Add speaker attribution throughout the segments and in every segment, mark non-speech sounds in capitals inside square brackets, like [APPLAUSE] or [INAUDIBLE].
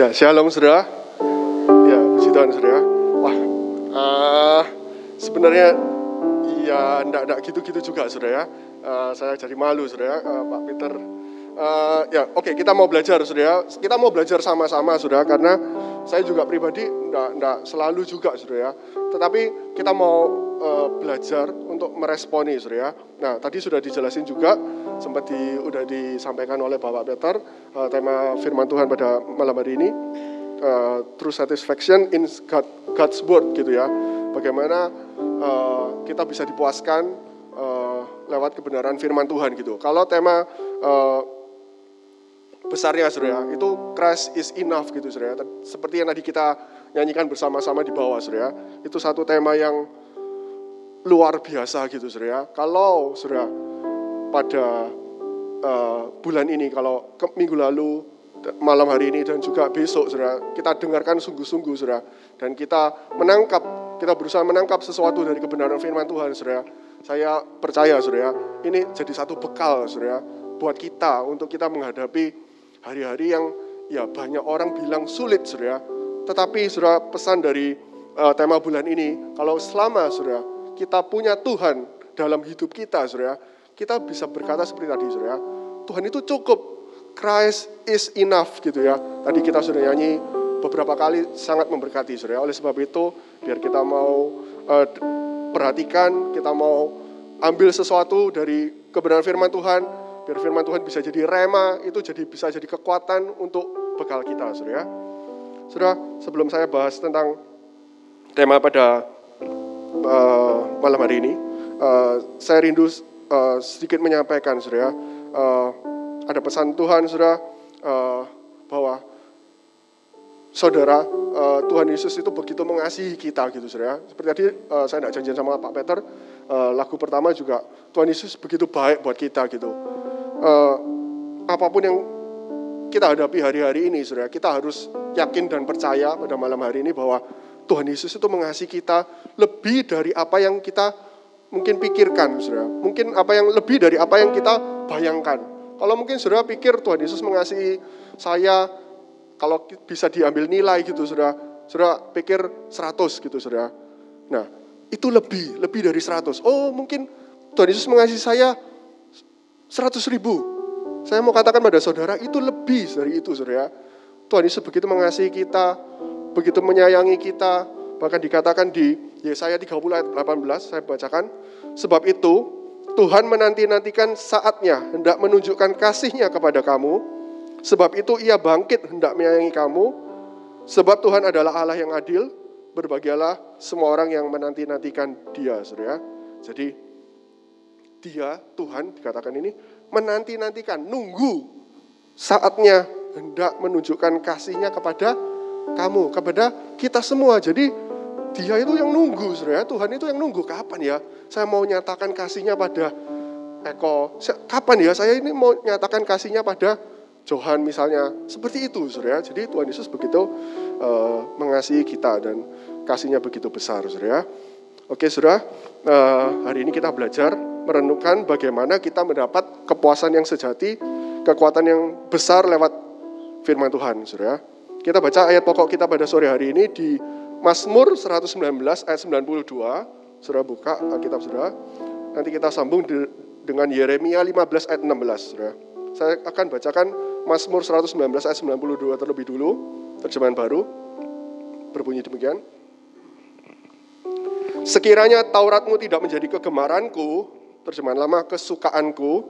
Speaker 1: Ya, shalom saudara. Ya, puji Tuhan saudara. Wah, uh, sebenarnya ya enggak gitu-gitu juga saudara. Uh, saya jadi malu saudara, uh, Pak Peter. Uh, ya, oke okay, kita mau belajar saudara. Kita mau belajar sama-sama saudara karena saya juga pribadi enggak enggak selalu juga saudara. Tetapi kita mau uh, belajar untuk meresponi saudara. Nah, tadi sudah dijelasin juga sempat di, udah disampaikan oleh Bapak Peter uh, tema firman Tuhan pada malam hari ini uh, true satisfaction in God, God's word gitu ya. Bagaimana uh, kita bisa dipuaskan uh, lewat kebenaran firman Tuhan gitu. Kalau tema uh, besarnya saudara itu Christ is enough gitu saudara seperti yang tadi kita nyanyikan bersama-sama di bawah saudara itu satu tema yang luar biasa gitu saudara kalau saudara pada uh, bulan ini kalau ke minggu lalu malam hari ini dan juga besok saudara. Kita dengarkan sungguh-sungguh saudara. Dan kita menangkap kita berusaha menangkap sesuatu dari kebenaran firman Tuhan saudara. Saya percaya saudara ini jadi satu bekal saudara buat kita untuk kita menghadapi hari-hari yang ya banyak orang bilang sulit saudara. Tetapi saudara pesan dari uh, tema bulan ini kalau selama saudara kita punya Tuhan dalam hidup kita saudara kita bisa berkata seperti tadi, saudara. Tuhan itu cukup. Christ is enough gitu ya. Tadi kita sudah nyanyi beberapa kali sangat memberkati, saudara. Oleh sebab itu, biar kita mau uh, perhatikan, kita mau ambil sesuatu dari kebenaran firman Tuhan, biar firman Tuhan bisa jadi rema, itu jadi bisa jadi kekuatan untuk bekal kita, saudara. Saudara, sebelum saya bahas tentang tema pada uh, malam hari ini, uh, saya rindu uh, sedikit menyampaikan, saudara. Uh, ada pesan Tuhan, saudara, uh, bahwa saudara uh, Tuhan Yesus itu begitu mengasihi kita, gitu, saudara. Seperti tadi uh, saya tidak janjian sama Pak Peter, uh, lagu pertama juga Tuhan Yesus begitu baik buat kita, gitu. Uh, apa pun yang kita hadapi hari-hari ini, saudara, kita harus yakin dan percaya pada malam hari ini bahwa Tuhan Yesus itu mengasihi kita lebih dari apa yang kita mungkin pikirkan, saudara. Mungkin apa yang lebih dari apa yang kita bayangkan. Kalau mungkin saudara pikir Tuhan Yesus mengasihi saya, kalau bisa diambil nilai gitu, saudara. Saudara pikir 100 gitu, saudara. Nah, itu lebih, lebih dari 100. Oh, mungkin Tuhan Yesus mengasihi saya 100 ribu. Saya mau katakan pada saudara, itu lebih dari itu, saudara. Tuhan Yesus begitu mengasihi kita, begitu menyayangi kita, bahkan dikatakan di Yesaya 30 ayat 18 saya bacakan. Sebab itu Tuhan menanti-nantikan saatnya hendak menunjukkan kasihnya kepada kamu. Sebab itu ia bangkit hendak menyayangi kamu. Sebab Tuhan adalah Allah yang adil. Berbahagialah semua orang yang menanti-nantikan dia, saudara. Jadi dia, Tuhan dikatakan ini, menanti-nantikan, nunggu saatnya hendak menunjukkan kasihnya kepada kamu, kepada kita semua. Jadi dia itu yang nunggu, saudara. Tuhan itu yang nunggu. Kapan ya saya mau nyatakan kasihnya pada Eko? Kapan ya saya ini mau nyatakan kasihnya pada Johan misalnya? Seperti itu, saudara. Jadi Tuhan Yesus begitu uh, mengasihi kita dan kasihnya begitu besar, saudara. Oke, saudara. Uh, hari ini kita belajar merenungkan bagaimana kita mendapat kepuasan yang sejati, kekuatan yang besar lewat firman Tuhan, saudara. Kita baca ayat pokok kita pada sore hari ini di Mazmur 119 ayat 92, Saudara buka Alkitab Saudara. Nanti kita sambung dengan Yeremia 15 ayat 16, Saudara. Saya akan bacakan Mazmur 119 ayat 92 terlebih dulu, terjemahan baru. Berbunyi demikian. Sekiranya Tauratmu tidak menjadi kegemaranku, terjemahan lama kesukaanku,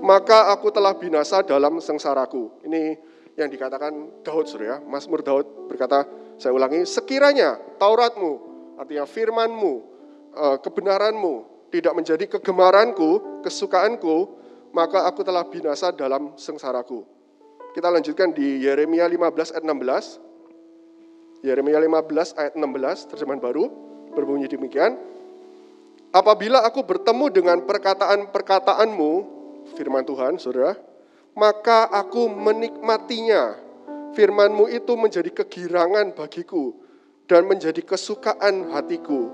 Speaker 1: maka aku telah binasa dalam sengsaraku. Ini yang dikatakan Daud, Saudara. Mazmur Daud berkata, saya ulangi, sekiranya Tauratmu, artinya firmanmu, eh, kebenaranmu tidak menjadi kegemaranku, kesukaanku, maka aku telah binasa dalam sengsaraku. Kita lanjutkan di Yeremia 15 ayat 16. Yeremia 15 ayat 16, terjemahan baru, berbunyi demikian. Apabila aku bertemu dengan perkataan-perkataanmu, firman Tuhan, saudara, maka aku menikmatinya Firmanmu itu menjadi kegirangan bagiku dan menjadi kesukaan hatiku.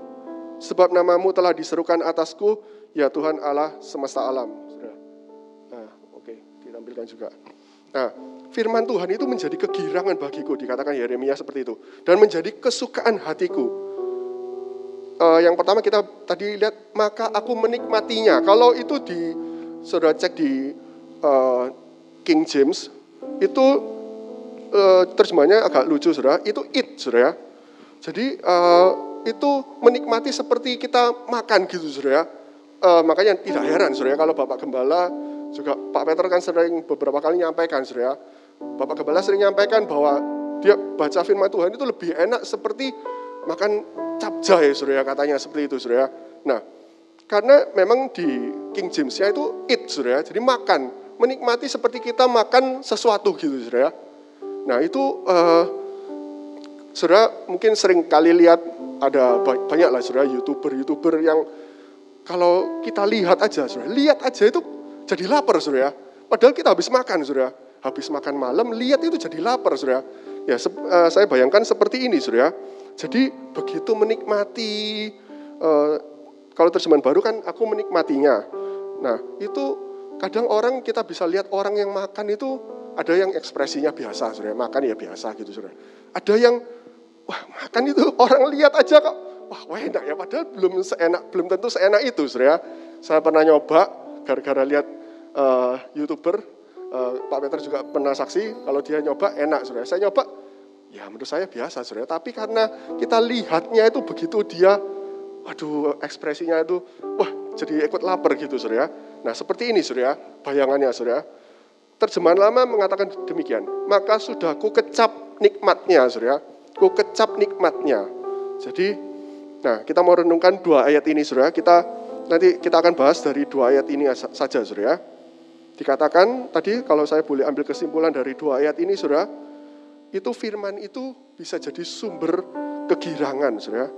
Speaker 1: Sebab namamu telah diserukan atasku, ya Tuhan Allah semesta alam. Nah, oke, okay, ditampilkan juga. Nah, firman Tuhan itu menjadi kegirangan bagiku, dikatakan Yeremia seperti itu. Dan menjadi kesukaan hatiku. Uh, yang pertama kita tadi lihat, maka aku menikmatinya. Kalau itu di, saudara cek di uh, King James, itu uh, terjemahnya agak lucu, saudara. Itu it, saudara. Jadi uh, itu menikmati seperti kita makan gitu, saudara. Uh, makanya tidak heran, saudara, kalau Bapak Gembala juga Pak Peter kan sering beberapa kali nyampaikan, saudara. Bapak Gembala sering nyampaikan bahwa dia baca firman Tuhan itu lebih enak seperti makan capjay, saudara, katanya seperti itu, saudara. Nah, karena memang di King James-nya itu eat, saudara, jadi makan, menikmati seperti kita makan sesuatu gitu, saudara. Nah, itu uh, saudara mungkin sering kali lihat ada banyak lah saudara youtuber-youtuber yang kalau kita lihat aja, saudara, lihat aja itu jadi lapar, saudara. Padahal kita habis makan, saudara. Habis makan malam, lihat itu jadi lapar, saudara. Ya, uh, saya bayangkan seperti ini, saudara. Jadi begitu menikmati, uh, kalau terjemahan baru kan aku menikmatinya. Nah, itu kadang orang kita bisa lihat orang yang makan itu ada yang ekspresinya biasa, saudara. Makan ya biasa gitu, saudara. Ada yang, wah makan itu [LAUGHS] orang lihat aja kok, wah, enak ya. Padahal belum seenak, belum tentu seenak itu, saudara. Saya pernah nyoba, gara-gara lihat uh, youtuber, uh, Pak Peter juga pernah saksi, kalau dia nyoba enak, saudara. Saya nyoba, ya menurut saya biasa, saudara. Tapi karena kita lihatnya itu begitu dia, waduh ekspresinya itu, wah jadi ikut lapar gitu, saudara. Nah seperti ini, saudara, bayangannya, saudara. Terjemahan lama mengatakan demikian. Maka sudah ku kecap nikmatnya, saudara. Ku kecap nikmatnya. Jadi, nah kita mau renungkan dua ayat ini, saudara. Kita nanti kita akan bahas dari dua ayat ini saja, saudara. Dikatakan tadi kalau saya boleh ambil kesimpulan dari dua ayat ini, saudara, itu firman itu bisa jadi sumber kegirangan, saudara.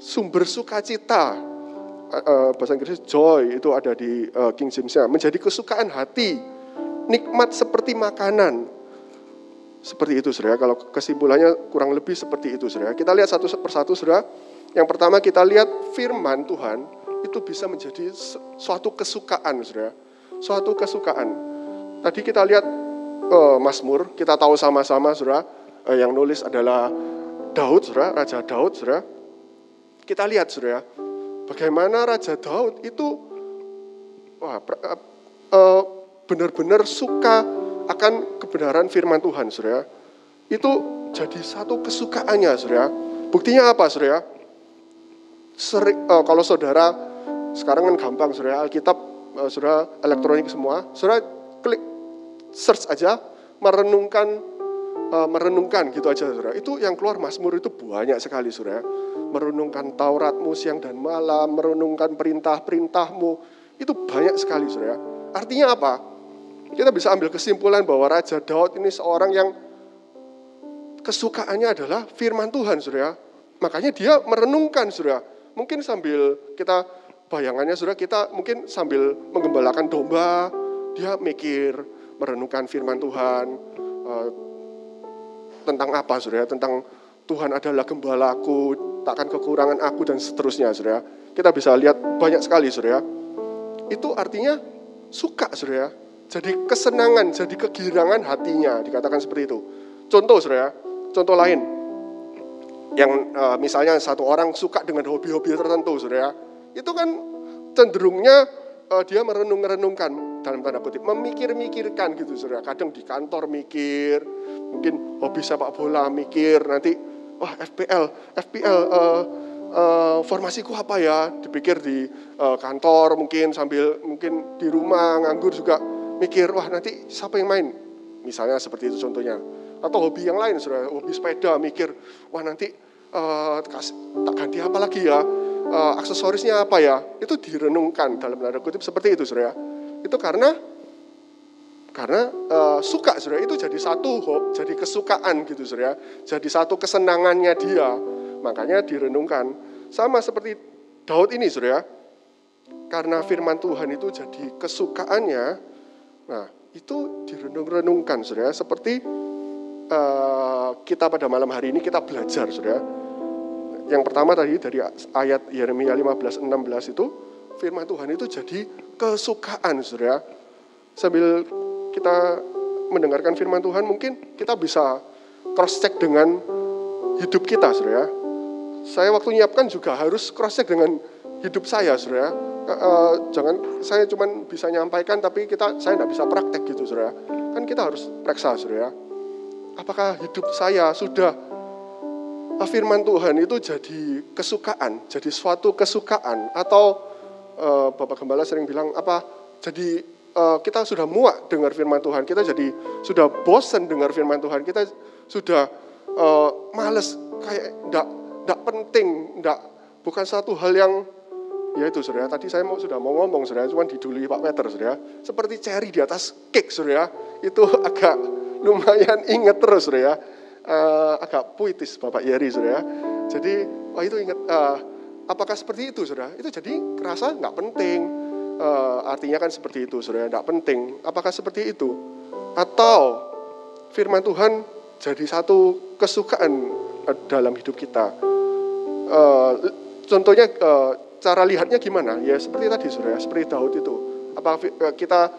Speaker 1: Sumber sukacita. Uh, bahasa Inggris joy itu ada di uh, King James-nya. Menjadi kesukaan hati. Nikmat seperti makanan. Seperti itu, saudara. Kalau kesimpulannya kurang lebih seperti itu, saudara. Kita lihat satu persatu, saudara. Yang pertama kita lihat firman Tuhan itu bisa menjadi suatu kesukaan, saudara suatu kesukaan. Tadi kita lihat uh, Mazmur, kita tahu sama-sama saudara, uh, yang nulis adalah Daud, saudara, Raja Daud, saudara. Kita lihat saudara, bagaimana Raja Daud itu wah, uh, benar-benar suka akan kebenaran firman Tuhan, saudara. Itu jadi satu kesukaannya, saudara. Buktinya apa, saudara? Sering, uh, kalau saudara sekarang kan gampang, saudara. Alkitab uh, saudara elektronik semua, saudara klik search aja, merenungkan, uh, merenungkan gitu aja saudara. Itu yang keluar Mazmur itu banyak sekali saudara. Merenungkan Tauratmu siang dan malam, merenungkan perintah-perintahmu, itu banyak sekali saudara. Artinya apa? Kita bisa ambil kesimpulan bahwa Raja Daud ini seorang yang kesukaannya adalah firman Tuhan saudara. Makanya dia merenungkan saudara. Mungkin sambil kita bayangannya sudah kita mungkin sambil menggembalakan domba, dia mikir, merenungkan firman Tuhan, uh, tentang apa sudah tentang Tuhan adalah gembalaku, takkan kekurangan aku dan seterusnya sudah Kita bisa lihat banyak sekali sudah Itu artinya suka sudah Jadi kesenangan, jadi kegirangan hatinya dikatakan seperti itu. Contoh sudah contoh lain. Yang uh, misalnya satu orang suka dengan hobi-hobi tertentu sudah itu kan cenderungnya uh, dia merenung-renungkan dalam tanda kutip, memikir-mikirkan gitu saudara. Kadang di kantor mikir, mungkin hobi sepak bola mikir, nanti wah FPL, FPL uh, uh, formasiku apa ya? Dipikir di uh, kantor mungkin sambil mungkin di rumah nganggur juga mikir, wah nanti siapa yang main? Misalnya seperti itu contohnya. Atau hobi yang lain, saudara, hobi sepeda mikir, wah nanti uh, tak ganti apa lagi ya? Uh, aksesorisnya apa ya, itu direnungkan dalam tanda kutip seperti itu, saudara. Itu karena karena uh, suka, saudara. Itu jadi satu jadi kesukaan gitu, saudara. Jadi satu kesenangannya dia, makanya direnungkan. Sama seperti Daud ini, saudara. Karena firman Tuhan itu jadi kesukaannya, nah itu direnung-renungkan, saudara. Seperti uh, kita pada malam hari ini kita belajar, saudara yang pertama tadi dari ayat Yeremia 15 16 itu firman Tuhan itu jadi kesukaan Saudara. Sambil kita mendengarkan firman Tuhan, mungkin kita bisa cross check dengan hidup kita, saudara. Saya waktu nyiapkan juga harus cross check dengan hidup saya, saudara. Uh, jangan saya cuma bisa nyampaikan, tapi kita saya tidak bisa praktek gitu, saudara. Kan kita harus periksa, saudara. Apakah hidup saya sudah firman Tuhan itu jadi kesukaan, jadi suatu kesukaan, atau uh, Bapak Gembala sering bilang apa? Jadi uh, kita sudah muak dengar firman Tuhan, kita jadi sudah bosan dengar firman Tuhan, kita sudah uh, males kayak enggak enggak penting, enggak bukan satu hal yang ya itu saudara. Tadi saya mau sudah mau ngomong saudara, cuman diduli Pak Peter saudara. Seperti cherry di atas cake saudara. Itu [LAUGHS] agak lumayan inget terus saudara. Uh, agak puitis Bapak Yeri saudara. Jadi wah itu ingat uh, apakah seperti itu saudara? Itu jadi kerasa nggak penting. Uh, artinya kan seperti itu saudara, nggak penting. Apakah seperti itu? Atau firman Tuhan jadi satu kesukaan dalam hidup kita. Uh, contohnya uh, cara lihatnya gimana? Ya seperti tadi saudara, seperti Daud itu. Apa kita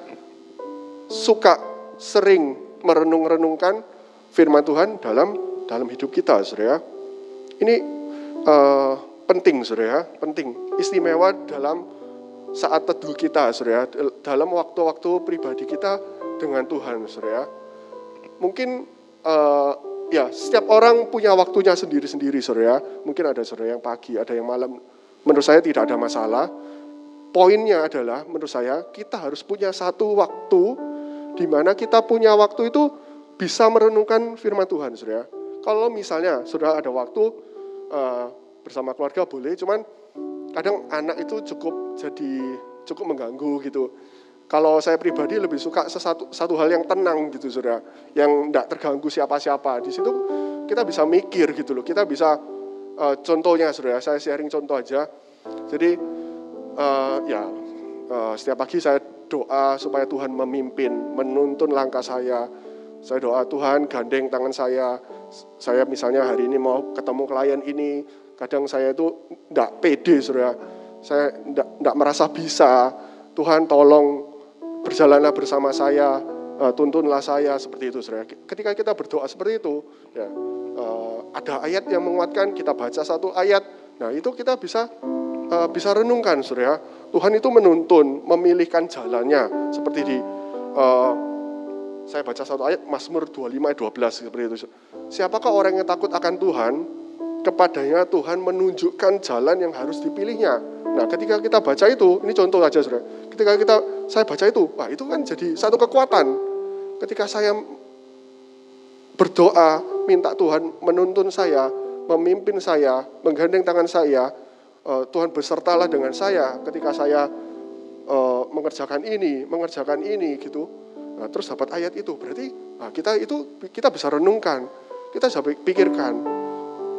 Speaker 1: suka sering merenung-renungkan firman Tuhan dalam dalam hidup kita, saudara? Ini uh, penting, saudara, penting, istimewa dalam saat teduh kita, saudara, dalam waktu-waktu pribadi kita dengan Tuhan, saudara. Mungkin uh, ya setiap orang punya waktunya sendiri-sendiri saudara. Mungkin ada saudara yang pagi, ada yang malam. Menurut saya tidak ada masalah. Poinnya adalah menurut saya kita harus punya satu waktu di mana kita punya waktu itu bisa merenungkan firman Tuhan saudara. Kalau misalnya sudah ada waktu uh, bersama keluarga boleh, cuman kadang anak itu cukup jadi cukup mengganggu gitu kalau saya pribadi lebih suka sesuatu satu hal yang tenang gitu saudara, yang tidak terganggu siapa-siapa. Di situ kita bisa mikir gitu loh, kita bisa uh, contohnya saudara, saya sharing contoh aja. Jadi uh, ya uh, setiap pagi saya doa supaya Tuhan memimpin, menuntun langkah saya. Saya doa Tuhan gandeng tangan saya. Saya misalnya hari ini mau ketemu klien ini, kadang saya itu tidak pede saudara. Saya tidak merasa bisa. Tuhan tolong berjalanlah bersama saya, uh, tuntunlah saya seperti itu, saudara. Ketika kita berdoa seperti itu, ya uh, ada ayat yang menguatkan, kita baca satu ayat, nah itu kita bisa uh, bisa renungkan, saudara. Tuhan itu menuntun, memilihkan jalannya, seperti di saya baca satu ayat Mazmur 25 ayat 12 seperti itu. Siapakah orang yang takut akan Tuhan? Kepadanya Tuhan menunjukkan jalan yang harus dipilihnya. Nah, ketika kita baca itu, ini contoh aja, saudara. Ketika kita saya baca itu, wah itu kan jadi satu kekuatan. Ketika saya berdoa, minta Tuhan menuntun saya, memimpin saya, menggandeng tangan saya, uh, Tuhan besertalah dengan saya ketika saya uh, mengerjakan ini, mengerjakan ini gitu. Nah, terus dapat ayat itu, berarti nah, kita itu kita bisa renungkan, kita bisa pikirkan.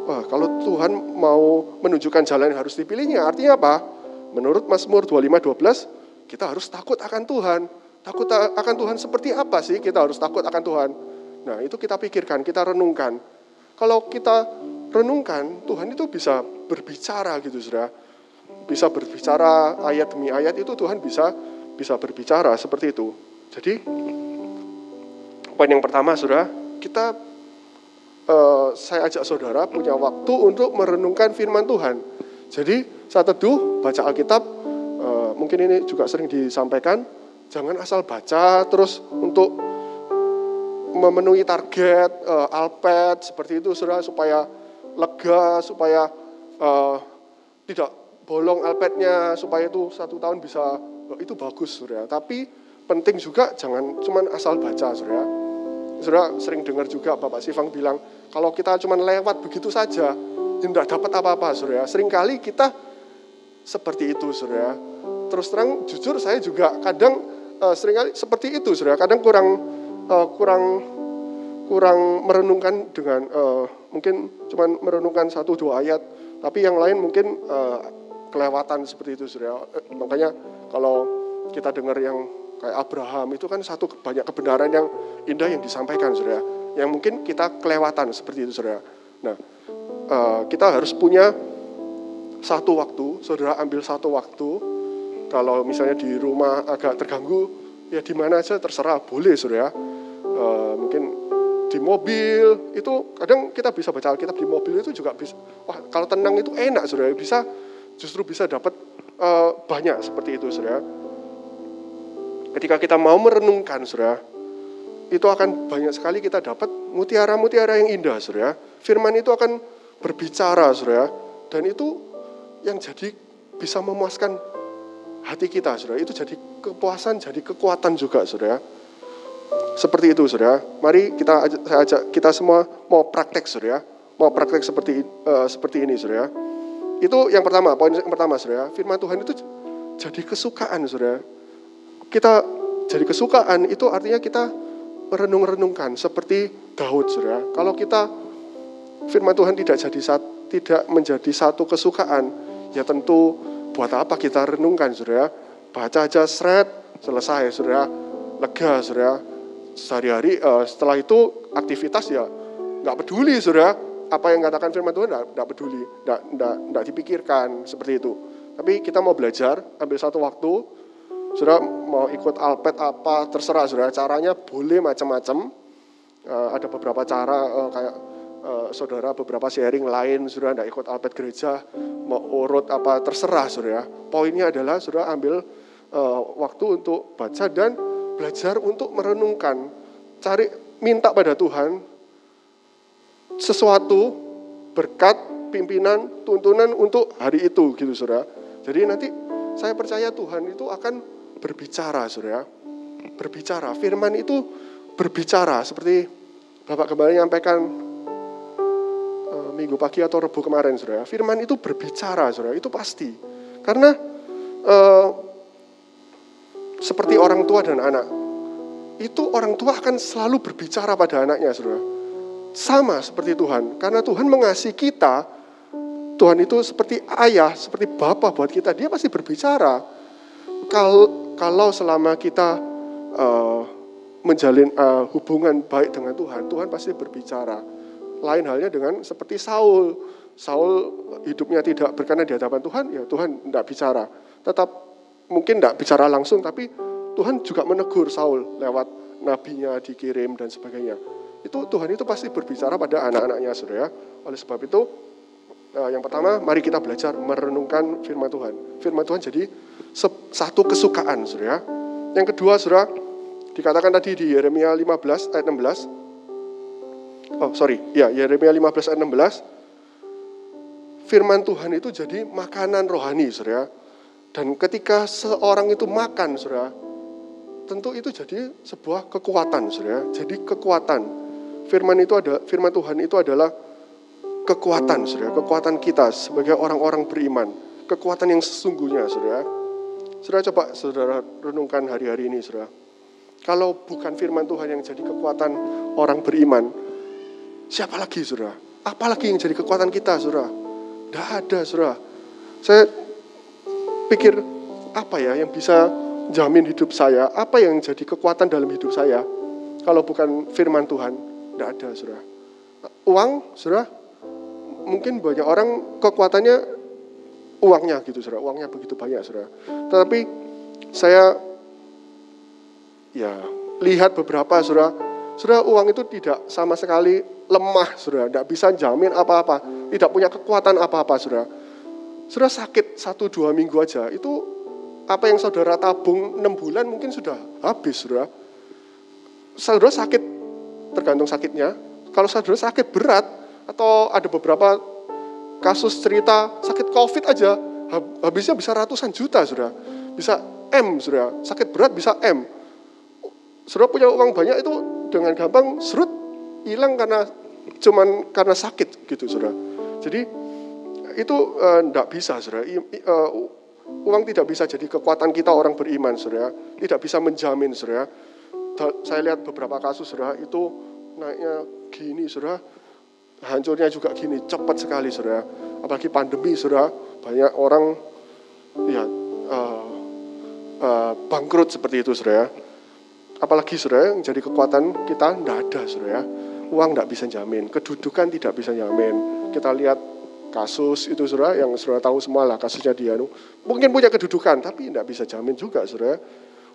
Speaker 1: Wah, kalau Tuhan mau menunjukkan jalan yang harus dipilihnya, artinya apa? Menurut Mazmur 25 12 kita harus takut akan Tuhan. Takut akan Tuhan seperti apa sih kita harus takut akan Tuhan? Nah, itu kita pikirkan, kita renungkan. Kalau kita renungkan, Tuhan itu bisa berbicara gitu, Saudara. Bisa berbicara ayat demi ayat itu Tuhan bisa bisa berbicara seperti itu. Jadi poin yang pertama, Saudara, kita uh, saya ajak Saudara punya waktu untuk merenungkan firman Tuhan. Jadi saat teduh baca Alkitab mungkin ini juga sering disampaikan, jangan asal baca terus untuk memenuhi target uh, Alpet seperti itu saudara supaya lega supaya uh, tidak bolong Alpetnya supaya itu satu tahun bisa itu bagus saudara tapi penting juga jangan cuman asal baca saudara. Saudara sering dengar juga Bapak Sifang bilang kalau kita cuman lewat begitu saja tidak dapat apa-apa saudara. Seringkali kita seperti itu saudara. Terus terang jujur saya juga kadang uh, sering kali seperti itu saudara. Kadang kurang uh, kurang kurang merenungkan dengan uh, mungkin cuman merenungkan satu dua ayat tapi yang lain mungkin uh, kelewatan seperti itu saudara. Uh, makanya kalau kita dengar yang kayak Abraham itu kan satu banyak kebenaran yang indah yang disampaikan saudara. Yang mungkin kita kelewatan seperti itu saudara. Nah uh, kita harus punya satu waktu saudara ambil satu waktu. Kalau misalnya di rumah agak terganggu, ya di mana aja terserah, boleh saudara. uh, mungkin di mobil itu kadang kita bisa baca Alkitab di mobil itu juga bisa wah kalau tenang itu enak saudara. Bisa justru bisa dapat uh, banyak seperti itu saudara ketika kita mau merenungkan saudara itu akan banyak sekali kita dapat mutiara-mutiara yang indah saudara firman itu akan berbicara saudara dan itu yang jadi bisa memuaskan hati kita saudara itu jadi kepuasan jadi kekuatan juga saudara seperti itu, saudara. Mari kita saya ajak kita semua mau praktek, saudara. Mau praktek seperti uh, seperti ini, saudara. Itu yang pertama, poin yang pertama, saudara. Firman Tuhan itu jadi kesukaan, saudara. Kita jadi kesukaan itu artinya kita merenung-renungkan seperti Daud, saudara. Kalau kita firman Tuhan tidak jadi tidak menjadi satu kesukaan, ya tentu buat apa kita renungkan, saudara? Baca aja seret, selesai, saudara. Lega, saudara sehari-hari uh, setelah itu aktivitas ya nggak peduli saudara apa yang katakan firman Tuhan nggak peduli nggak, dipikirkan seperti itu tapi kita mau belajar ambil satu waktu saudara mau ikut alpet apa terserah saudara. Caranya boleh macam-macam. Uh, ada beberapa cara uh, kayak uh, saudara beberapa sharing lain saudara nggak ikut alpet gereja mau urut apa terserah saudara. Poinnya adalah saudara ambil uh, waktu untuk baca dan belajar untuk merenungkan, cari minta pada Tuhan sesuatu berkat pimpinan tuntunan untuk hari itu gitu Saudara. Jadi nanti saya percaya Tuhan itu akan berbicara Saudara. Berbicara, firman itu berbicara seperti Bapak kembali menyampaikan uh, minggu pagi atau rebu kemarin Saudara. Firman itu berbicara Saudara, itu pasti. Karena uh, seperti orang tua dan anak. Itu orang tua akan selalu berbicara pada anaknya, saudara. Sama seperti Tuhan, karena Tuhan mengasihi kita, Tuhan itu seperti ayah, seperti bapak buat kita, dia pasti berbicara. Kalau, kalau selama kita uh, menjalin uh, hubungan baik dengan Tuhan, Tuhan pasti berbicara. Lain halnya dengan seperti Saul. Saul hidupnya tidak berkenan di hadapan Tuhan, ya Tuhan tidak bicara. Tetap mungkin tidak bicara langsung, tapi Tuhan juga menegur Saul lewat nabinya dikirim dan sebagainya. Itu Tuhan itu pasti berbicara pada anak-anaknya, saudara. Oleh sebab itu, eh, yang pertama, mari kita belajar merenungkan firman Tuhan. Firman Tuhan jadi satu kesukaan, saudara. Yang kedua, saudara, dikatakan tadi di Yeremia 15 ayat 16. Oh, sorry. Ya, Yeremia 15 ayat 16. Firman Tuhan itu jadi makanan rohani, saudara dan ketika seorang itu makan, saudara, tentu itu jadi sebuah kekuatan, saudara. Jadi kekuatan. Firman itu ada, firman Tuhan itu adalah kekuatan, saudara. Kekuatan kita sebagai orang-orang beriman. Kekuatan yang sesungguhnya, saudara. Saudara coba saudara renungkan hari-hari ini, saudara. Kalau bukan firman Tuhan yang jadi kekuatan orang beriman, siapa lagi, saudara? Apalagi yang jadi kekuatan kita, saudara? Tidak ada, saudara. Saya pikir apa ya yang bisa jamin hidup saya, apa yang jadi kekuatan dalam hidup saya, kalau bukan firman Tuhan, tidak ada, saudara. Uang, saudara, mungkin banyak orang kekuatannya uangnya gitu, saudara. Uangnya begitu banyak, saudara. Tetapi saya ya lihat beberapa, saudara, saudara uang itu tidak sama sekali lemah, saudara. Tidak bisa jamin apa-apa, tidak punya kekuatan apa-apa, saudara Saudara sakit satu dua minggu aja, itu apa yang saudara tabung enam bulan mungkin sudah habis, saudara. Saudara sakit, tergantung sakitnya. Kalau saudara sakit berat, atau ada beberapa kasus cerita sakit COVID aja, habisnya bisa ratusan juta, saudara. Bisa M, saudara. Sakit berat bisa M. Saudara punya uang banyak itu dengan gampang serut hilang karena cuman karena sakit gitu, saudara. Jadi itu tidak uh, bisa, saudara. Uh, uang tidak bisa jadi kekuatan kita orang beriman, saudara. Tidak bisa menjamin, saudara. Saya lihat beberapa kasus, saudara, itu naiknya gini, saudara. Hancurnya juga gini, cepat sekali, saudara. Apalagi pandemi, saudara. Banyak orang ya uh, uh, bangkrut seperti itu, saudara. Apalagi, saudara, yang jadi kekuatan kita tidak ada, saudara. Uang tidak bisa jamin, kedudukan tidak bisa jamin. Kita lihat kasus itu saudara yang saudara tahu semua kasusnya dia mungkin punya kedudukan tapi tidak bisa jamin juga saudara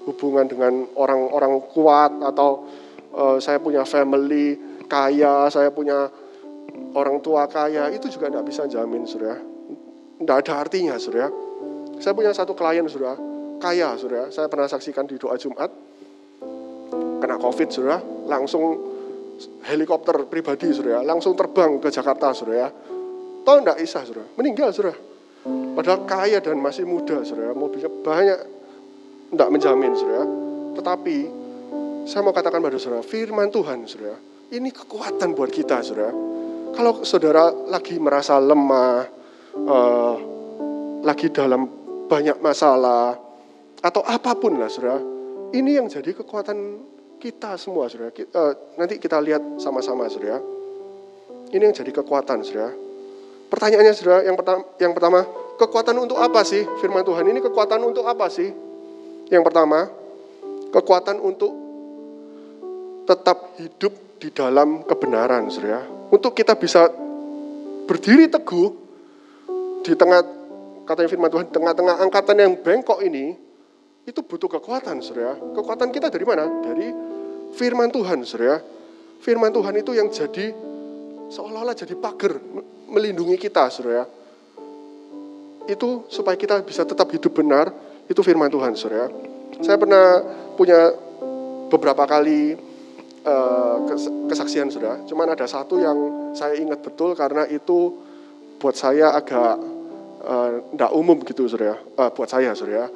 Speaker 1: hubungan dengan orang-orang kuat atau uh, saya punya family kaya, saya punya orang tua kaya, itu juga tidak bisa jamin, saudara. Tidak ada artinya, saudara. Saya punya satu klien, saudara, kaya, saudara. Saya pernah saksikan di doa Jumat, kena COVID, saudara, langsung helikopter pribadi, saudara, langsung terbang ke Jakarta, saudara. Tahu tidak Isa, saudara? Meninggal, saudara. Padahal kaya dan masih muda, saudara. Mobilnya banyak, tidak menjamin, saudara. Tetapi, saya mau katakan pada saudara, firman Tuhan, saudara, ini kekuatan buat kita, saudara. Kalau saudara lagi merasa lemah, uh, lagi dalam banyak masalah, atau apa pun lah, saudara, ini yang jadi kekuatan kita semua, saudara. Uh, nanti kita lihat sama-sama, saudara. Ini yang jadi kekuatan, saudara. Pertanyaannya, saudara, yang pertama, yang pertama, kekuatan untuk apa sih firman Tuhan ini kekuatan untuk apa sih? Yang pertama, kekuatan untuk tetap hidup di dalam kebenaran, Saudara. Untuk kita bisa berdiri teguh di tengah katanya firman Tuhan, tengah-tengah angkatan yang bengkok ini, itu butuh kekuatan, Saudara. Kekuatan kita dari mana? Dari firman Tuhan, Saudara. Firman Tuhan itu yang jadi seolah-olah jadi pagar melindungi kita, Saudara itu supaya kita bisa tetap hidup benar, itu firman Tuhan, saudara. Saya pernah punya beberapa kali uh, kesaksian, saudara. Cuman ada satu yang saya ingat betul karena itu buat saya agak tidak uh, umum gitu, saudara. Uh, buat saya, saudara.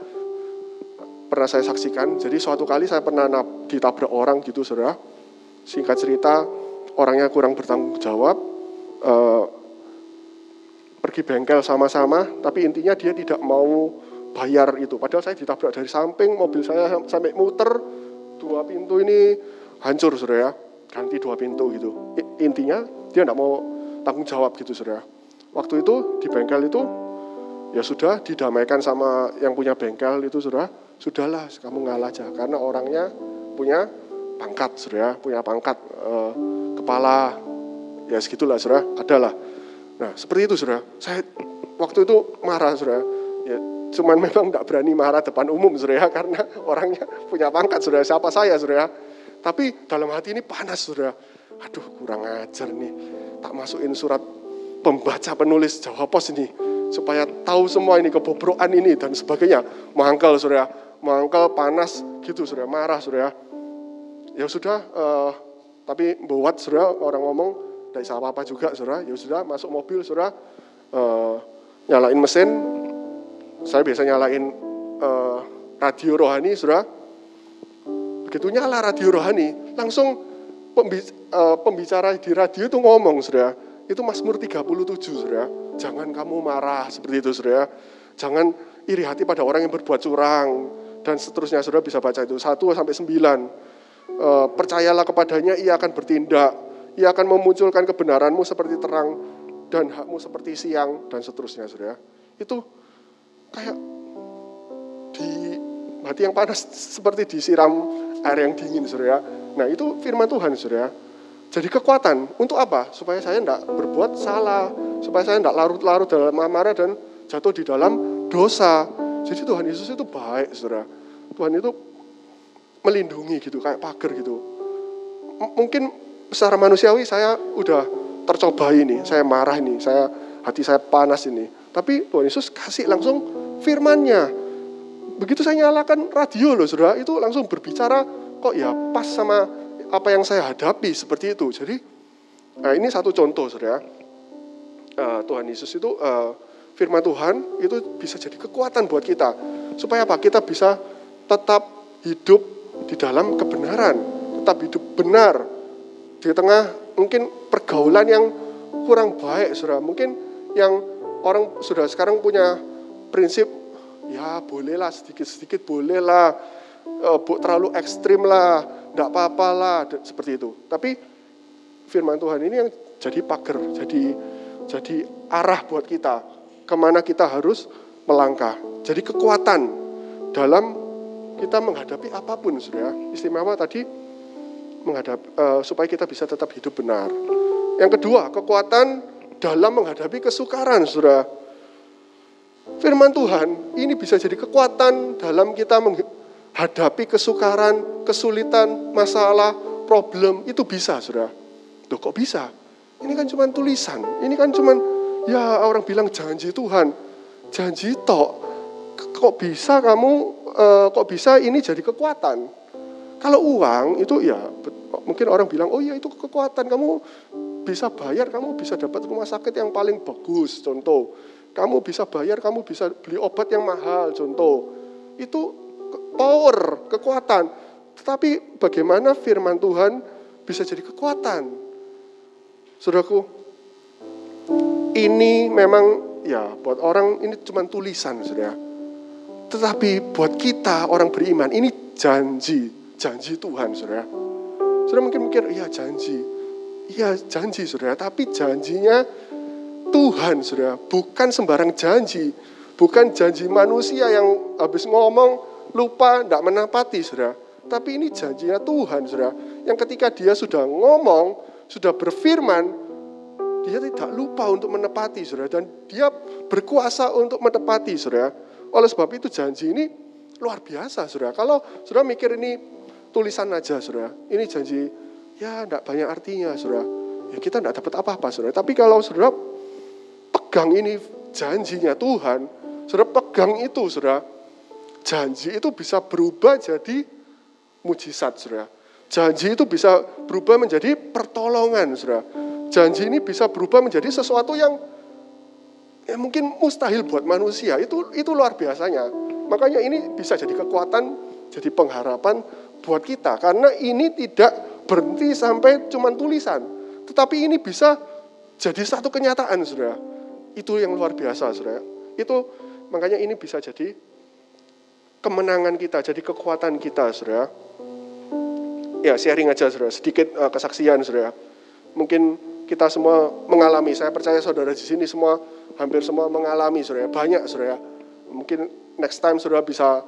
Speaker 1: Pernah saya saksikan. Jadi suatu kali saya pernah ditabrak orang gitu, saudara. Singkat cerita, orangnya kurang bertanggung jawab. Uh, pergi bengkel sama-sama, tapi intinya dia tidak mau bayar itu. Padahal saya ditabrak dari samping, mobil saya sampai muter, dua pintu ini hancur, saudara. Ganti dua pintu gitu. Intinya dia tidak mau tanggung jawab gitu, saudara. Waktu itu di bengkel itu, ya sudah didamaikan sama yang punya bengkel itu, saudara. Sudahlah, kamu ngalah aja. Karena orangnya punya pangkat, saudara. Punya pangkat, eh, kepala, ya segitulah, saudara. Adalah Nah, seperti itu Saudara. Saya waktu itu marah Saudara. Ya, cuman [LAUGHS] memang tidak berani marah depan umum Saudara karena orangnya punya pangkat Saudara. Siapa saya Saudara? Tapi dalam hati ini panas Saudara. Aduh, kurang ajar nih. Tak masukin surat pembaca penulis Jawa Pos ini supaya tahu semua ini kebobrokan ini dan sebagainya. Mangkal Saudara. Mangkal panas gitu Saudara, marah Saudara. Ya sudah uh, tapi buat Saudara orang ngomong tidak bisa apa-apa juga, saudara. Ya sudah, masuk mobil, saudara. Uh, nyalain mesin. Saya biasa nyalain uh, radio rohani, saudara. Begitu nyala radio rohani, langsung eh, pembicara di radio itu ngomong, saudara. Itu Mazmur 37, saudara. Jangan kamu marah seperti itu, saudara. Jangan iri hati pada orang yang berbuat curang. Dan seterusnya, saudara bisa baca itu. 1 sampai 9. Uh, percayalah kepadanya, ia akan bertindak ia akan memunculkan kebenaranmu seperti terang dan hakmu seperti siang dan seterusnya, saudara. Itu kayak di hati yang panas seperti disiram air yang dingin, saudara. Nah itu firman Tuhan, saudara. Jadi kekuatan untuk apa? Supaya saya tidak berbuat salah, supaya saya tidak larut-larut dalam amarah dan jatuh di dalam dosa. Jadi Tuhan Yesus itu baik, saudara. Tuhan itu melindungi gitu, kayak pagar gitu. M mungkin secara manusiawi saya udah tercoba ini, saya marah ini, saya hati saya panas ini. Tapi Tuhan Yesus kasih langsung firmannya. Begitu saya nyalakan radio loh saudara, itu langsung berbicara kok ya pas sama apa yang saya hadapi seperti itu. Jadi nah ini satu contoh saudara. Uh, Tuhan Yesus itu uh, firman Tuhan itu bisa jadi kekuatan buat kita. Supaya apa? Kita bisa tetap hidup di dalam kebenaran, tetap hidup benar, di tengah mungkin pergaulan yang kurang baik, saudara. Mungkin yang orang sudah sekarang punya prinsip, ya bolehlah sedikit-sedikit bolehlah, e, terlalu ekstrim lah, tidak apa-apa lah, seperti itu. Tapi firman Tuhan ini yang jadi pagar, jadi jadi arah buat kita, ke mana kita harus melangkah. Jadi kekuatan dalam kita menghadapi apa pun, saudara. Istimewa tadi menghadap uh, supaya kita bisa tetap hidup benar. Yang kedua, kekuatan dalam menghadapi kesukaran, Saudara. Firman Tuhan ini bisa jadi kekuatan dalam kita menghadapi kesukaran, kesulitan, masalah, problem itu bisa, saudara. Tuh kok bisa? Ini kan cuma tulisan. Ini kan cuma ya orang bilang janji Tuhan, janji tok. Kok bisa kamu? Uh, kok bisa ini jadi kekuatan? Kalau uang itu ya mungkin orang bilang oh iya itu kekuatan kamu bisa bayar, kamu bisa dapat rumah sakit yang paling bagus, contoh. Kamu bisa bayar, kamu bisa beli obat yang mahal, contoh. Itu power, kekuatan. Tetapi bagaimana firman Tuhan bisa jadi kekuatan? Saudaraku, ini memang ya buat orang ini cuma tulisan, saudara. Tetapi buat kita orang beriman ini janji, janji Tuhan, saudara. Saudara mungkin mikir, iya janji. Iya janji, saudara. Tapi janjinya Tuhan, saudara. Bukan sembarang janji. Bukan janji manusia yang habis ngomong lupa, tidak menapati, saudara. Tapi ini janjinya Tuhan, saudara. Yang ketika dia sudah ngomong, sudah berfirman, dia tidak lupa untuk menepati, saudara. Dan dia berkuasa untuk menepati, saudara. Oleh sebab itu janji ini luar biasa, saudara. Kalau saudara mikir ini tulisan aja, saudara. Ini janji, ya tidak banyak artinya, saudara. Ya kita tidak dapat apa-apa, saudara. Tapi kalau saudara pegang ini janjinya Tuhan, saudara pegang itu, saudara, janji itu bisa berubah jadi mujizat, saudara. Janji itu bisa berubah menjadi pertolongan, saudara. Janji ini bisa berubah menjadi sesuatu yang ya mungkin mustahil buat manusia. Itu itu luar biasanya. Makanya ini bisa jadi kekuatan, jadi pengharapan buat kita. Karena ini tidak berhenti sampai cuma tulisan. Tetapi ini bisa jadi satu kenyataan, saudara. Itu yang luar biasa, saudara. Itu makanya ini bisa jadi kemenangan kita, jadi kekuatan kita, saudara. Ya, sharing aja, saudara. Sedikit uh, kesaksian, saudara. Mungkin kita semua mengalami, saya percaya saudara di sini semua, hampir semua mengalami, saudara. Banyak, saudara. Mungkin next time, saudara bisa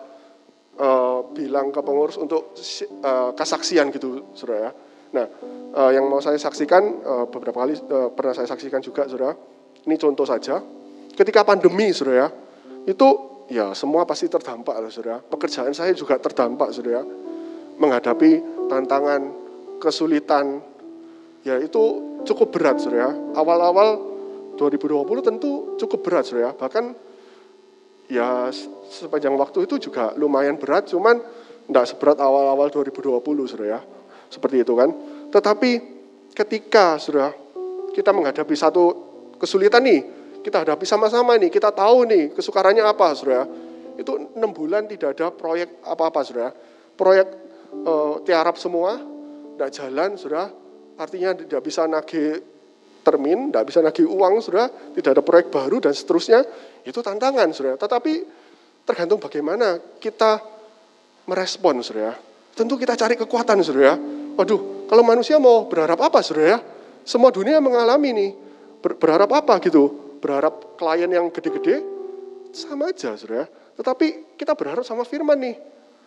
Speaker 1: uh, bilang ke pengurus untuk uh, kesaksian gitu, saudara. Nah, uh, yang mau saya saksikan, uh, beberapa kali uh, pernah saya saksikan juga, saudara ini contoh saja. Ketika pandemi, saudara, itu ya semua pasti terdampak, saudara. Pekerjaan saya juga terdampak, saudara. Menghadapi tantangan, kesulitan, ya itu cukup berat, saudara. Awal-awal 2020 tentu cukup berat, saudara. Bahkan ya sepanjang waktu itu juga lumayan berat, cuman tidak seberat awal-awal 2020, saudara. Seperti itu kan. Tetapi ketika, saudara, kita menghadapi satu kesulitan nih, kita hadapi sama-sama nih, kita tahu nih kesukarannya apa, saudara. Itu enam bulan tidak ada proyek apa-apa, saudara. Proyek uh, tiarap semua, tidak jalan, saudara. Artinya tidak bisa nagih termin, tidak bisa nagih uang, saudara. Tidak ada proyek baru dan seterusnya. Itu tantangan, saudara. Tetapi tergantung bagaimana kita merespon, saudara. Tentu kita cari kekuatan, saudara. Waduh, kalau manusia mau berharap apa, saudara? Semua dunia mengalami nih berharap apa gitu? Berharap klien yang gede-gede? Sama aja, saudara. Tetapi kita berharap sama firman nih.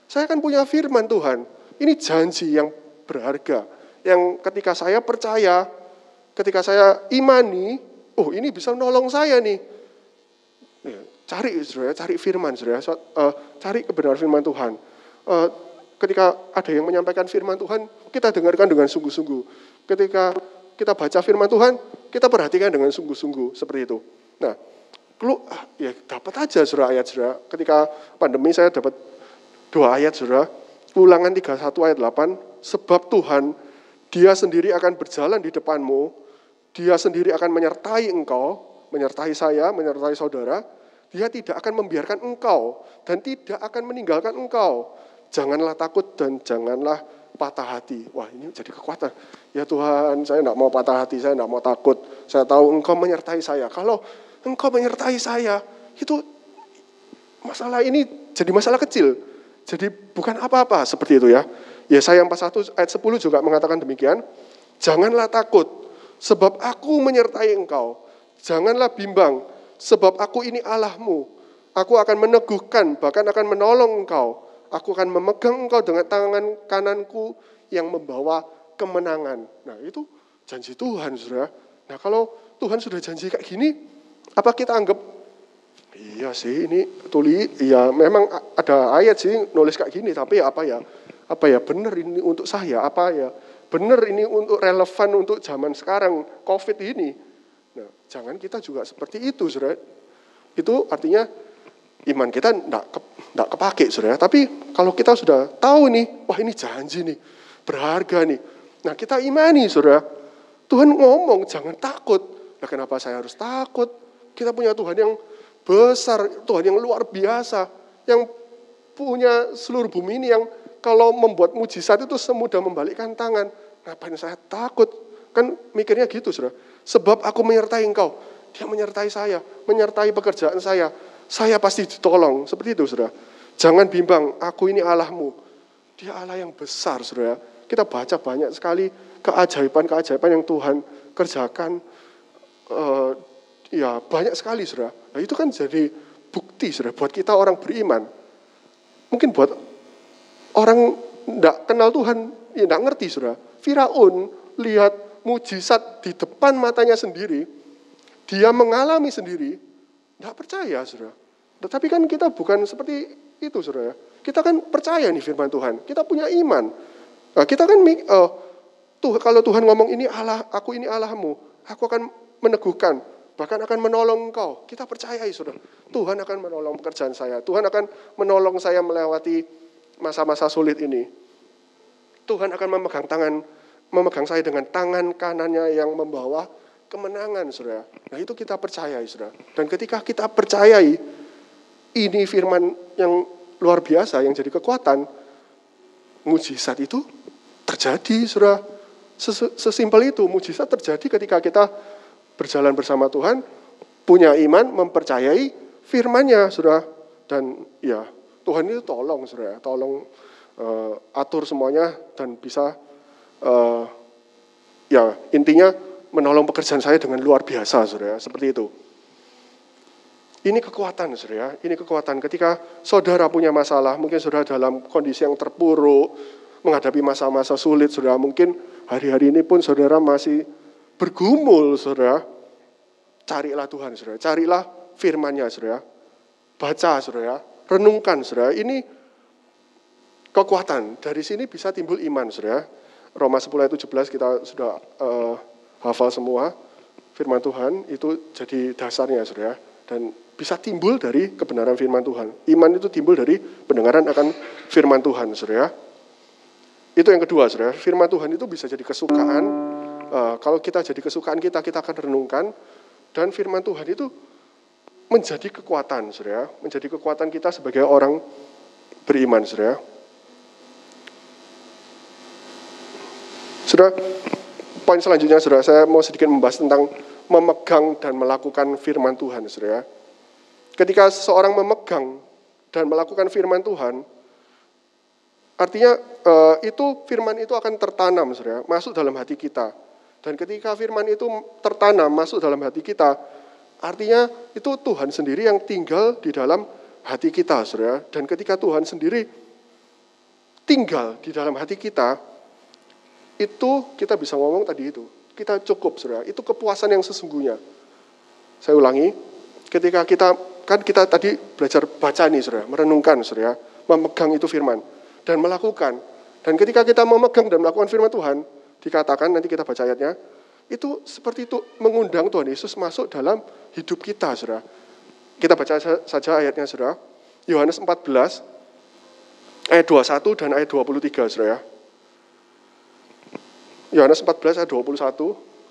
Speaker 1: Saya kan punya firman Tuhan. Ini janji yang berharga. Yang ketika saya percaya, ketika saya imani, oh ini bisa menolong saya nih. Ya, cari, saudara, cari firman, saudara. Uh, cari kebenaran firman Tuhan. Uh, ketika ada yang menyampaikan firman Tuhan, kita dengarkan dengan sungguh-sungguh. Ketika kita baca firman Tuhan, kita perhatikan dengan sungguh-sungguh seperti itu. Nah, lu ah, ya dapat aja surah ayat surah. Ketika pandemi saya dapat dua ayat surah. Ulangan 31 ayat 8, sebab Tuhan dia sendiri akan berjalan di depanmu, dia sendiri akan menyertai engkau, menyertai saya, menyertai saudara, dia tidak akan membiarkan engkau dan tidak akan meninggalkan engkau. Janganlah takut dan janganlah patah hati. Wah ini jadi kekuatan. Ya Tuhan saya tidak mau patah hati, saya tidak mau takut. Saya tahu engkau menyertai saya. Kalau engkau menyertai saya, itu masalah ini jadi masalah kecil. Jadi bukan apa-apa seperti itu ya. Ya saya 41 ayat 10 juga mengatakan demikian. Janganlah takut, sebab aku menyertai engkau. Janganlah bimbang, sebab aku ini Allahmu. Aku akan meneguhkan, bahkan akan menolong engkau aku akan memegang engkau dengan tangan kananku yang membawa kemenangan. Nah itu janji Tuhan, saudara. Nah kalau Tuhan sudah janji kayak gini, apa kita anggap, iya sih ini tuli, iya memang ada ayat sih nulis kayak gini, tapi apa ya, apa ya benar ini untuk saya, apa ya, benar ini untuk relevan untuk zaman sekarang COVID ini. Nah, jangan kita juga seperti itu, saudara. Itu artinya iman kita tidak ke, kepake, saudara. Tapi kalau kita sudah tahu nih, wah ini janji nih, berharga nih. Nah kita imani, saudara. Tuhan ngomong jangan takut. Nah kenapa saya harus takut? Kita punya Tuhan yang besar, Tuhan yang luar biasa, yang punya seluruh bumi ini yang kalau membuat mujizat itu semudah membalikkan tangan. Ngapain saya takut? Kan mikirnya gitu, saudara. Sebab aku menyertai engkau. Dia menyertai saya, menyertai pekerjaan saya. Saya pasti ditolong. Seperti itu, saudara. Jangan bimbang, aku ini Allahmu. Dia Allah yang besar, saudara. Kita baca banyak sekali keajaiban-keajaiban yang Tuhan kerjakan. Uh, ya banyak sekali, saudara. Nah itu kan jadi bukti, saudara, buat kita orang beriman. Mungkin buat Orang tidak kenal Tuhan, ya tidak ngerti saudara. Firaun lihat mujizat di depan matanya sendiri, dia mengalami sendiri, tidak percaya saudara. Tetapi kan kita bukan seperti itu saudara. Kita kan percaya nih firman Tuhan, kita punya iman. Nah, kita kan uh, tuh kalau Tuhan ngomong ini Allah, aku ini Allahmu, aku akan meneguhkan, bahkan akan menolong engkau. Kita percaya saudara. Tuhan akan menolong pekerjaan saya, Tuhan akan menolong saya melewati masa-masa sulit ini, Tuhan akan memegang tangan, memegang saya dengan tangan kanannya yang membawa kemenangan, saudara. Nah itu kita percayai, saudara. Dan ketika kita percayai, ini firman yang luar biasa, yang jadi kekuatan, mujizat itu terjadi, saudara. Sesimpel itu, mujizat terjadi ketika kita berjalan bersama Tuhan, punya iman, mempercayai firmannya, saudara. Dan ya, Tuhan itu tolong, saudara, tolong uh, atur semuanya dan bisa uh, ya intinya menolong pekerjaan saya dengan luar biasa, saudara, seperti itu. Ini kekuatan, saudara. Ini kekuatan ketika saudara punya masalah, mungkin saudara dalam kondisi yang terpuruk, menghadapi masa-masa sulit, saudara. Mungkin hari-hari ini pun saudara masih bergumul, saudara. Carilah Tuhan, saudara. Carilah firman-Nya, saudara. Baca, saudara renungkan saudara, ini kekuatan. Dari sini bisa timbul iman saudara. Roma 10 ayat 17 kita sudah uh, hafal semua. Firman Tuhan itu jadi dasarnya saudara. Dan bisa timbul dari kebenaran firman Tuhan. Iman itu timbul dari pendengaran akan firman Tuhan saudara. Itu yang kedua saudara. Firman Tuhan itu bisa jadi kesukaan. Uh, kalau kita jadi kesukaan kita, kita akan renungkan. Dan firman Tuhan itu menjadi kekuatan, saudara. Menjadi kekuatan kita sebagai orang beriman, saudara. Saudara, poin selanjutnya, saudara, saya mau sedikit membahas tentang memegang dan melakukan firman Tuhan, saudara. Ketika seseorang memegang dan melakukan firman Tuhan, artinya eh, itu firman itu akan tertanam, saudara, masuk dalam hati kita. Dan ketika firman itu tertanam masuk dalam hati kita, Artinya itu Tuhan sendiri yang tinggal di dalam hati kita, saudara. Dan ketika Tuhan sendiri tinggal di dalam hati kita, itu kita bisa ngomong tadi itu. Kita cukup, saudara. Itu kepuasan yang sesungguhnya. Saya ulangi, ketika kita, kan kita tadi belajar baca nih, saudara. Merenungkan, saudara. Memegang itu firman. Dan melakukan. Dan ketika kita memegang dan melakukan firman Tuhan, dikatakan, nanti kita baca ayatnya, itu seperti itu mengundang Tuhan Yesus masuk dalam hidup kita, saudara. Kita baca saja ayatnya, saudara. Yohanes 14, ayat 21 dan ayat 23, saudara. Yohanes 14 ayat 21,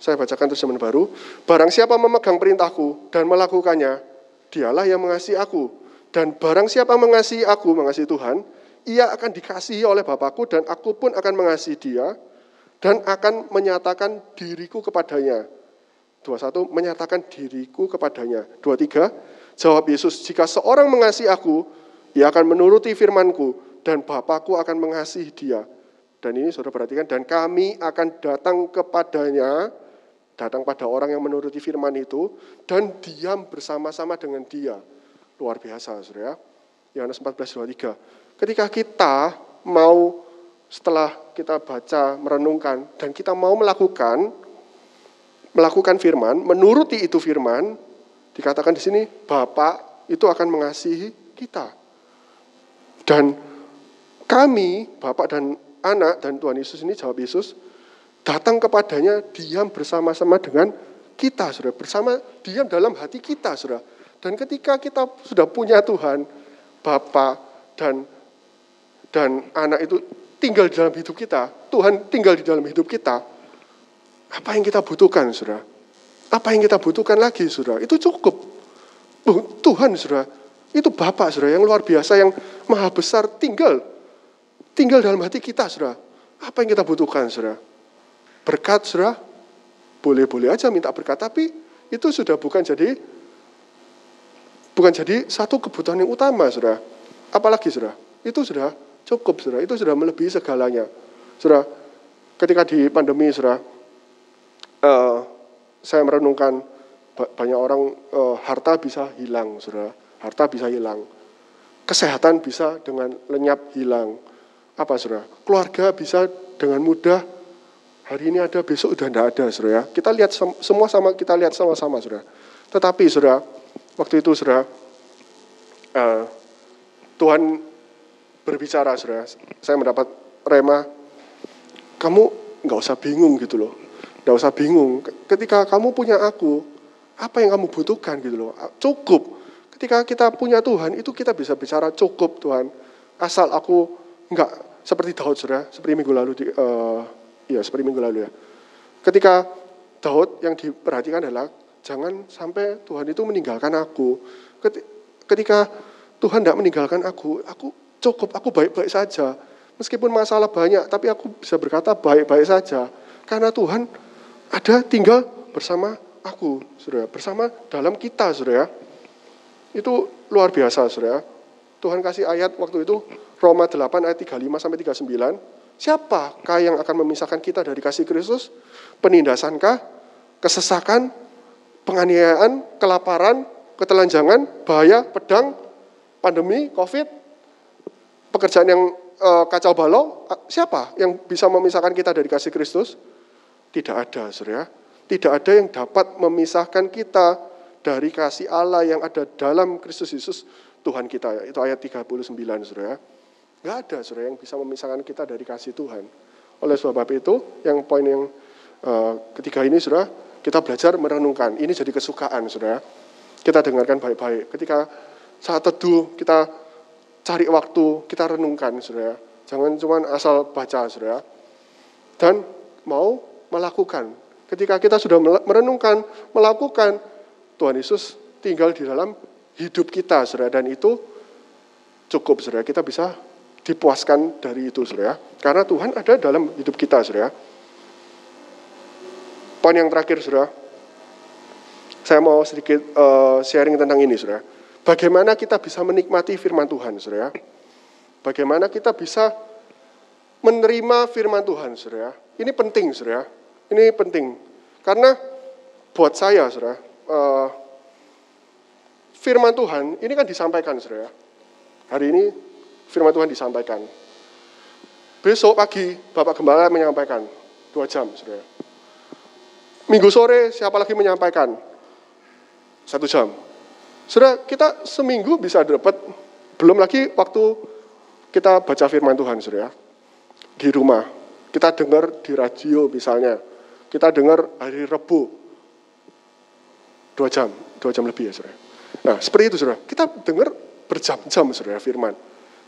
Speaker 1: saya bacakan terjemahan baru. Barang siapa memegang perintahku dan melakukannya, dialah yang mengasihi aku. Dan barang siapa mengasihi aku, mengasihi Tuhan, ia akan dikasihi oleh Bapakku dan aku pun akan mengasihi dia dan akan menyatakan diriku kepadanya. 21 menyatakan diriku kepadanya. 23 jawab Yesus, jika seorang mengasihi aku, ia akan menuruti firmanku dan Bapakku akan mengasihi dia. Dan ini sudah perhatikan, dan kami akan datang kepadanya, datang pada orang yang menuruti firman itu, dan diam bersama-sama dengan dia. Luar biasa, saudara. Yohanes 14, 23. Ketika kita mau setelah kita baca, merenungkan, dan kita mau melakukan, melakukan firman, menuruti itu firman, dikatakan di sini, Bapak itu akan mengasihi kita. Dan kami, Bapak dan anak, dan Tuhan Yesus ini jawab Yesus, datang kepadanya diam bersama-sama dengan kita, saudara. Bersama diam dalam hati kita, saudara. Dan ketika kita sudah punya Tuhan, Bapa dan dan anak itu tinggal di dalam hidup kita, Tuhan tinggal di dalam hidup kita, apa yang kita butuhkan, saudara? Apa yang kita butuhkan lagi, saudara? Itu cukup. Tuhan, saudara, itu Bapak, saudara, yang luar biasa, yang maha besar, tinggal. Tinggal dalam hati kita, saudara. Apa yang kita butuhkan, saudara? Berkat, saudara, boleh-boleh aja minta berkat, tapi itu sudah bukan jadi bukan jadi satu kebutuhan yang utama, saudara. Apalagi, saudara, itu sudah cukup, saudara. Itu sudah melebihi segalanya, saudara. Ketika di pandemi, saudara, uh, saya merenungkan banyak orang uh, harta bisa hilang, saudara. Harta bisa hilang, kesehatan bisa dengan lenyap hilang. Apa, saudara? Keluarga bisa dengan mudah hari ini ada, besok udah tidak ada, saudara. Ya. Kita lihat semua sama, kita lihat sama-sama, saudara. Tetapi, saudara, waktu itu, saudara, uh, Tuhan berbicara, saudara. Saya mendapat rema, kamu nggak usah bingung gitu loh. Nggak usah bingung. Ketika kamu punya aku, apa yang kamu butuhkan gitu loh. Cukup. Ketika kita punya Tuhan, itu kita bisa bicara cukup Tuhan. Asal aku nggak seperti Daud, saudara. Seperti minggu lalu di, uh, Iya, seperti minggu lalu ya. Ketika Daud yang diperhatikan adalah jangan sampai Tuhan itu meninggalkan aku. Ketika Tuhan tidak meninggalkan aku, aku cukup, aku baik-baik saja. Meskipun masalah banyak, tapi aku bisa berkata baik-baik saja. Karena Tuhan ada tinggal bersama aku, saudara. Bersama dalam kita, saudara. Itu luar biasa, saudara. Tuhan kasih ayat waktu itu, Roma 8 ayat 35 sampai 39. Siapakah yang akan memisahkan kita dari kasih Kristus? Penindasankah? Kesesakan? Penganiayaan? Kelaparan? Ketelanjangan? Bahaya? Pedang? Pandemi? Covid? Pekerjaan yang e, kacau balau? Siapa yang bisa memisahkan kita dari kasih Kristus? Tidak ada, saudara. Tidak ada yang dapat memisahkan kita dari kasih Allah yang ada dalam Kristus Yesus Tuhan kita. Itu ayat 39, saudara. Gak ada saudara yang bisa memisahkan kita dari kasih Tuhan. Oleh sebab itu, yang poin yang uh, ketiga ini saudara, kita belajar merenungkan. Ini jadi kesukaan saudara. Kita dengarkan baik-baik. Ketika saat teduh, kita cari waktu, kita renungkan saudara. Jangan cuma asal baca saudara. Dan mau melakukan. Ketika kita sudah merenungkan, melakukan, Tuhan Yesus tinggal di dalam hidup kita saudara. Dan itu cukup saudara. Kita bisa dipuaskan dari itu, saudara. Karena Tuhan ada dalam hidup kita, saudara. Poin yang terakhir, saudara. Saya mau sedikit uh, sharing tentang ini, saudara. Bagaimana kita bisa menikmati firman Tuhan, saudara. Bagaimana kita bisa menerima firman Tuhan, saudara. Ini penting, saudara. Ini penting. Karena buat saya, saudara, uh, firman Tuhan ini kan disampaikan, saudara. Hari ini firman Tuhan disampaikan. Besok pagi Bapak Gembala menyampaikan dua jam, saudara. Minggu sore siapa lagi menyampaikan satu jam. Saudara, kita seminggu bisa dapat belum lagi waktu kita baca firman Tuhan, saudara. Di rumah, kita dengar di radio misalnya, kita dengar hari Rebu dua jam, dua jam lebih ya, saudara. Nah, seperti itu, saudara. Kita dengar berjam-jam, saudara, firman.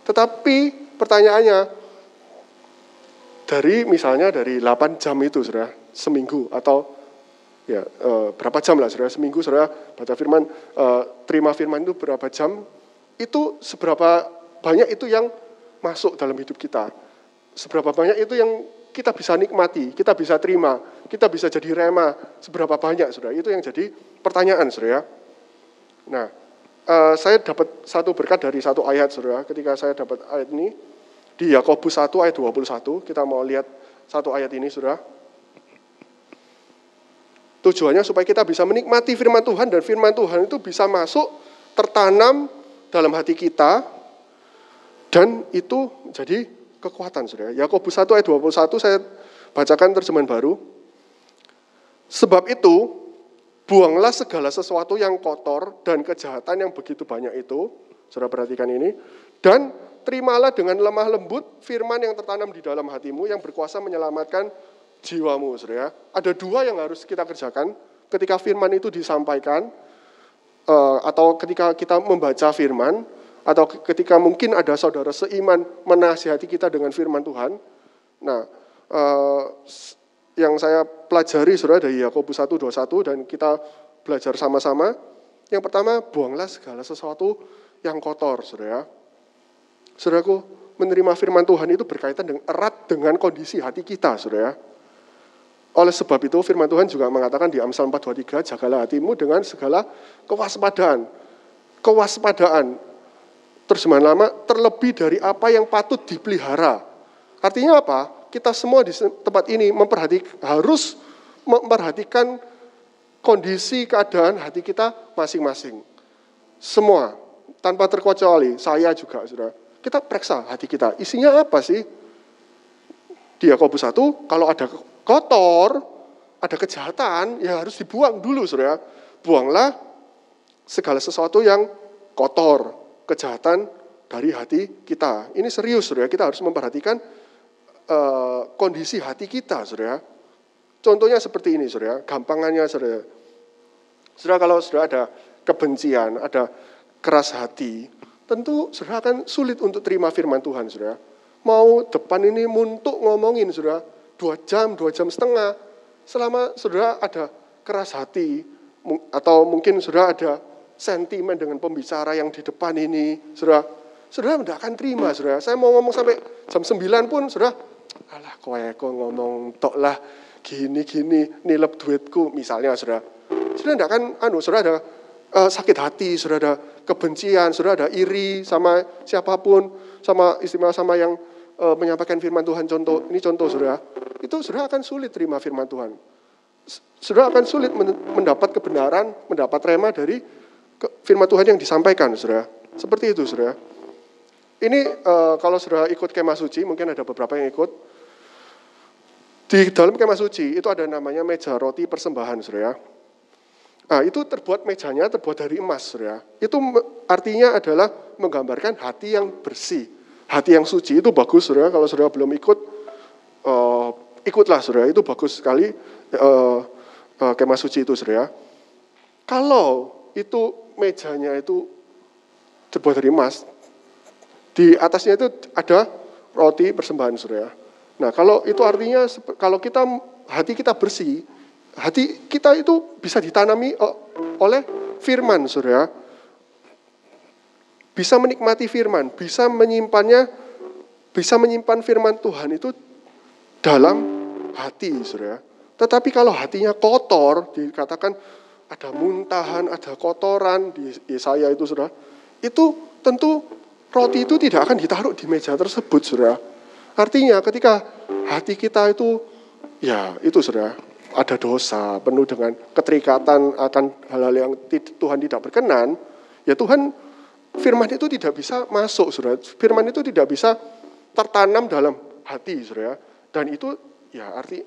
Speaker 1: Tetapi pertanyaannya, dari misalnya dari 8 jam itu saudara, seminggu atau ya e, berapa jam lah saudara, seminggu saudara baca firman, e, terima firman itu berapa jam, itu seberapa banyak itu yang masuk dalam hidup kita. Seberapa banyak itu yang kita bisa nikmati, kita bisa terima, kita bisa jadi rema, seberapa banyak saudara, itu yang jadi pertanyaan saudara. Nah, uh, saya dapat satu berkat dari satu ayat, saudara. Ketika saya dapat ayat ini, di Yakobus 1 ayat 21, kita mau lihat satu ayat ini, saudara. Tujuannya supaya kita bisa menikmati firman Tuhan, dan firman Tuhan itu bisa masuk, tertanam dalam hati kita, dan itu jadi kekuatan, saudara. Yakobus 1 ayat 21, saya bacakan terjemahan baru. Sebab itu, Buanglah segala sesuatu yang kotor dan kejahatan yang begitu banyak itu. Saudara perhatikan ini. Dan terimalah dengan lemah lembut firman yang tertanam di dalam hatimu yang berkuasa menyelamatkan jiwamu, saudara. Ada dua yang harus kita kerjakan ketika firman itu disampaikan, uh, atau ketika kita membaca firman, atau ketika mungkin ada saudara seiman menasihati kita dengan firman Tuhan. Nah, uh, yang saya pelajari saudara dari Yakobus 1:21 dan kita belajar sama-sama. Yang pertama, buanglah segala sesuatu yang kotor, saudara. Saudaraku, menerima firman Tuhan itu berkaitan dengan erat dengan kondisi hati kita, saudara. Oleh sebab itu firman Tuhan juga mengatakan di Amsal 4:23, jagalah hatimu dengan segala kewaspadaan. Kewaspadaan. Terjemahan lama, terlebih dari apa yang patut dipelihara. Artinya apa? Kita semua di tempat ini memperhatikan, harus memperhatikan kondisi keadaan hati kita masing-masing. Semua, tanpa terkecuali, saya juga, saudara. Kita periksa hati kita, isinya apa sih? Di Yakobus 1, kalau ada kotor, ada kejahatan, ya harus dibuang dulu, saudara. Buanglah segala sesuatu yang kotor, kejahatan dari hati kita. Ini serius, saudara. Kita harus memperhatikan uh, kondisi hati kita, saudara. Contohnya seperti ini, saudara. Gampangannya, saudara. Saudara, kalau saudara ada kebencian, ada keras hati, tentu saudara akan sulit untuk terima firman Tuhan, saudara. Mau depan ini muntuk ngomongin, saudara dua jam, dua jam setengah. Selama saudara ada keras hati, atau mungkin saudara ada sentimen dengan pembicara yang di depan ini, saudara, saudara tidak akan terima, saudara. Saya mau ngomong sampai jam 9 pun, saudara, alah kowe kok ngomong tok lah, gini-gini, nilep duitku, misalnya, saudara. Saudara tidak akan, anu, saudara ada uh, sakit hati, saudara ada kebencian, saudara ada iri sama siapa pun, sama istimewa sama yang uh, menyampaikan firman Tuhan contoh ini contoh Saudara, itu Saudara akan sulit terima firman Tuhan. Saudara akan sulit mendapat kebenaran, mendapat rema dari firman Tuhan yang disampaikan, Saudara. Seperti itu, Saudara. Ini uh, kalau Saudara ikut kemah suci, mungkin ada beberapa yang ikut. Di dalam kemah suci itu ada namanya meja roti persembahan, Saudara. Nah, itu terbuat mejanya terbuat dari emas, Saudara. Itu artinya adalah menggambarkan hati yang bersih, hati yang suci itu bagus saudara kalau saudara belum ikut uh, ikutlah saudara itu bagus sekali uh, uh, kemah suci itu saudara kalau itu mejanya itu terbuat dari emas di atasnya itu ada roti persembahan saudara nah kalau itu artinya kalau kita hati kita bersih hati kita itu bisa ditanami oleh firman saudara bisa menikmati firman, bisa menyimpannya, bisa menyimpan firman Tuhan itu dalam hati, saudara. Tetapi kalau hatinya kotor, dikatakan ada muntahan, ada kotoran di saya itu, saudara. Itu tentu roti itu tidak akan ditaruh di meja tersebut, saudara. Artinya ketika hati kita itu, ya itu saudara, ada dosa, penuh dengan keterikatan akan hal-hal yang Tuhan tidak berkenan, ya Tuhan firman itu tidak bisa masuk, saudara. Firman itu tidak bisa tertanam dalam hati, saudara. Dan itu ya arti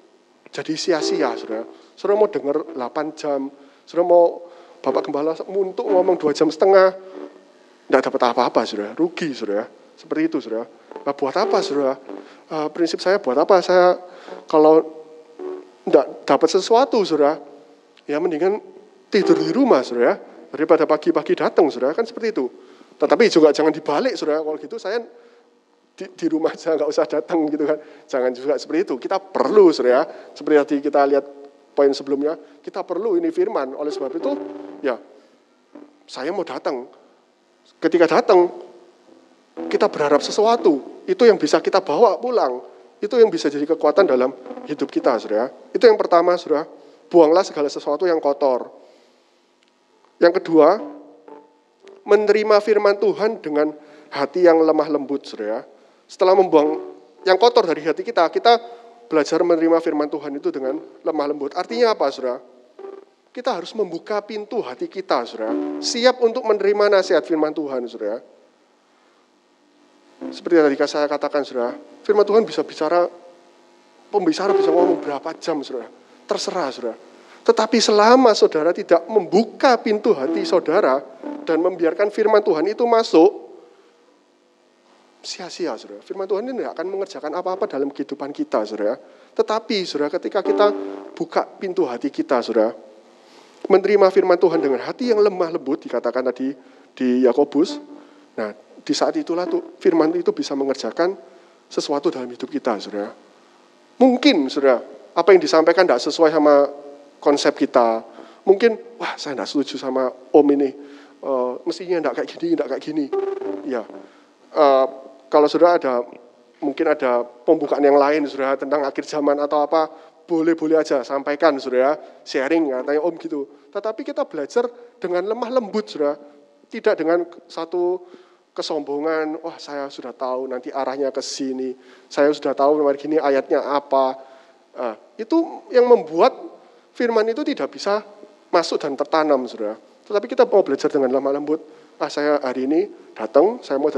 Speaker 1: jadi sia-sia, saudara. Saudara mau dengar 8 jam, saudara mau Bapak Gembala untuk ngomong dua jam setengah, tidak dapat apa-apa, saudara. Rugi, saudara. Seperti itu, saudara. Nah, buat apa, saudara? Uh, prinsip saya buat apa? Saya kalau tidak dapat sesuatu, saudara, ya mendingan tidur di rumah, saudara. Daripada pagi-pagi datang, saudara. Kan seperti itu. Tetapi juga jangan dibalik, saudara. Kalau gitu saya di, di rumah saja nggak usah datang gitu kan. Jangan juga seperti itu. Kita perlu, saudara. Seperti tadi kita lihat poin sebelumnya, kita perlu ini firman. Oleh sebab itu, ya saya mau datang. Ketika datang, kita berharap sesuatu. Itu yang bisa kita bawa pulang. Itu yang bisa jadi kekuatan dalam hidup kita, saudara. Itu yang pertama, saudara. Buanglah segala sesuatu yang kotor. Yang kedua, menerima firman Tuhan dengan hati yang lemah lembut, saudara. Setelah membuang yang kotor dari hati kita, kita belajar menerima firman Tuhan itu dengan lemah lembut. Artinya apa, saudara? Kita harus membuka pintu hati kita, saudara. Siap untuk menerima nasihat firman Tuhan, saudara. Seperti yang tadi saya katakan, saudara. Firman Tuhan bisa bicara, pembicara bisa ngomong berapa jam, saudara. Terserah, saudara. Tetapi selama saudara tidak membuka pintu hati saudara dan membiarkan firman Tuhan itu masuk, sia-sia, saudara. Firman Tuhan ini tidak akan mengerjakan apa-apa dalam kehidupan kita, saudara. Tetapi, saudara, ketika kita buka pintu hati kita, saudara, menerima firman Tuhan dengan hati yang lemah lembut, dikatakan tadi di Yakobus, nah, di saat itulah tuh firman itu bisa mengerjakan sesuatu dalam hidup kita, saudara. Mungkin, saudara, apa yang disampaikan tidak sesuai sama konsep kita. Mungkin, wah saya tidak setuju sama om ini. Uh, mestinya tidak kayak gini, tidak kayak gini. Ya, uh, kalau sudah ada mungkin ada pembukaan yang lain sudah tentang akhir zaman atau apa, boleh-boleh aja sampaikan sudah sharing katanya om gitu. Tetapi kita belajar dengan lemah lembut sudah, tidak dengan satu kesombongan, wah saya sudah tahu nanti arahnya ke sini, saya sudah tahu nomor gini ayatnya apa. Nah, itu yang membuat firman itu tidak bisa masuk dan tertanam, sudah. Tetapi kita mau belajar dengan lemah lembut. Ah, saya hari ini datang, saya mau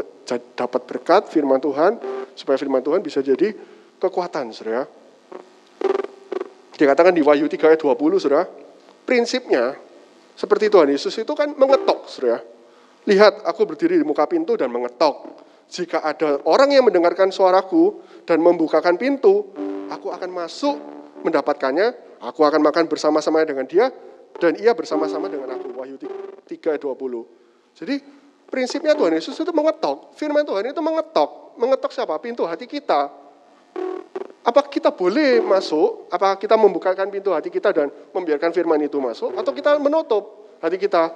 Speaker 1: dapat berkat firman Tuhan, supaya firman Tuhan bisa jadi kekuatan, saudara. Dikatakan di Wahyu 3 ayat 20, saudara, prinsipnya seperti Tuhan Yesus itu kan mengetok, saudara. Lihat, aku berdiri di muka pintu dan mengetok. Jika ada orang yang mendengarkan suaraku dan membukakan pintu, aku akan masuk mendapatkannya, aku akan makan bersama-sama dengan dia, dan ia bersama-sama dengan aku. Wahyu 3 ayat 20. Jadi prinsipnya Tuhan Yesus itu mengetok. Firman Tuhan itu mengetok. Mengetok siapa? Pintu hati kita. Apa kita boleh masuk? Apa kita membukakan pintu hati kita dan membiarkan firman itu masuk? Atau kita menutup hati kita?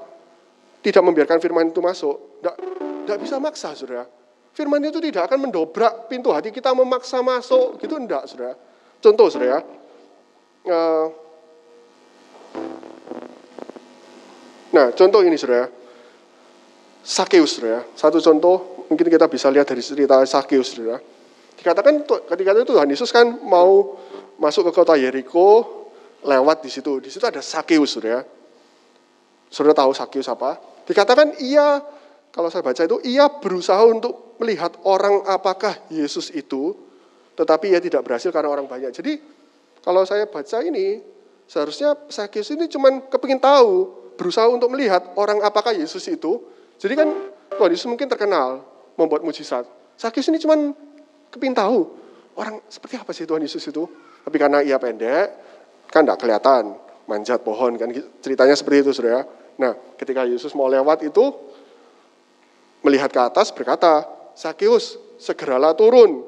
Speaker 1: Tidak membiarkan firman itu masuk? Tidak, bisa maksa, saudara. Firman itu tidak akan mendobrak pintu hati kita memaksa masuk. Gitu enggak, saudara. Contoh, saudara. Eh, nah, contoh ini, saudara Sakeus, ya. Satu contoh mungkin kita bisa lihat dari cerita Sakeus, ya. Dikatakan ketika itu Tuhan Yesus kan mau masuk ke kota Yeriko lewat di situ. Di situ ada Sakeus, ya. Sudah tahu Sakeus apa? Dikatakan ia kalau saya baca itu ia berusaha untuk melihat orang apakah Yesus itu, tetapi ia tidak berhasil karena orang banyak. Jadi kalau saya baca ini seharusnya Sakeus ini cuman kepingin tahu, berusaha untuk melihat orang apakah Yesus itu, jadi kan Tuhan Yesus mungkin terkenal membuat mujizat. Sakyus ini cuman kepin tahu orang seperti apa sih Tuhan Yesus itu. Tapi karena ia pendek, kan tidak kelihatan manjat pohon kan ceritanya seperti itu saudara. Nah ketika Yesus mau lewat itu melihat ke atas berkata, Sakyus segeralah turun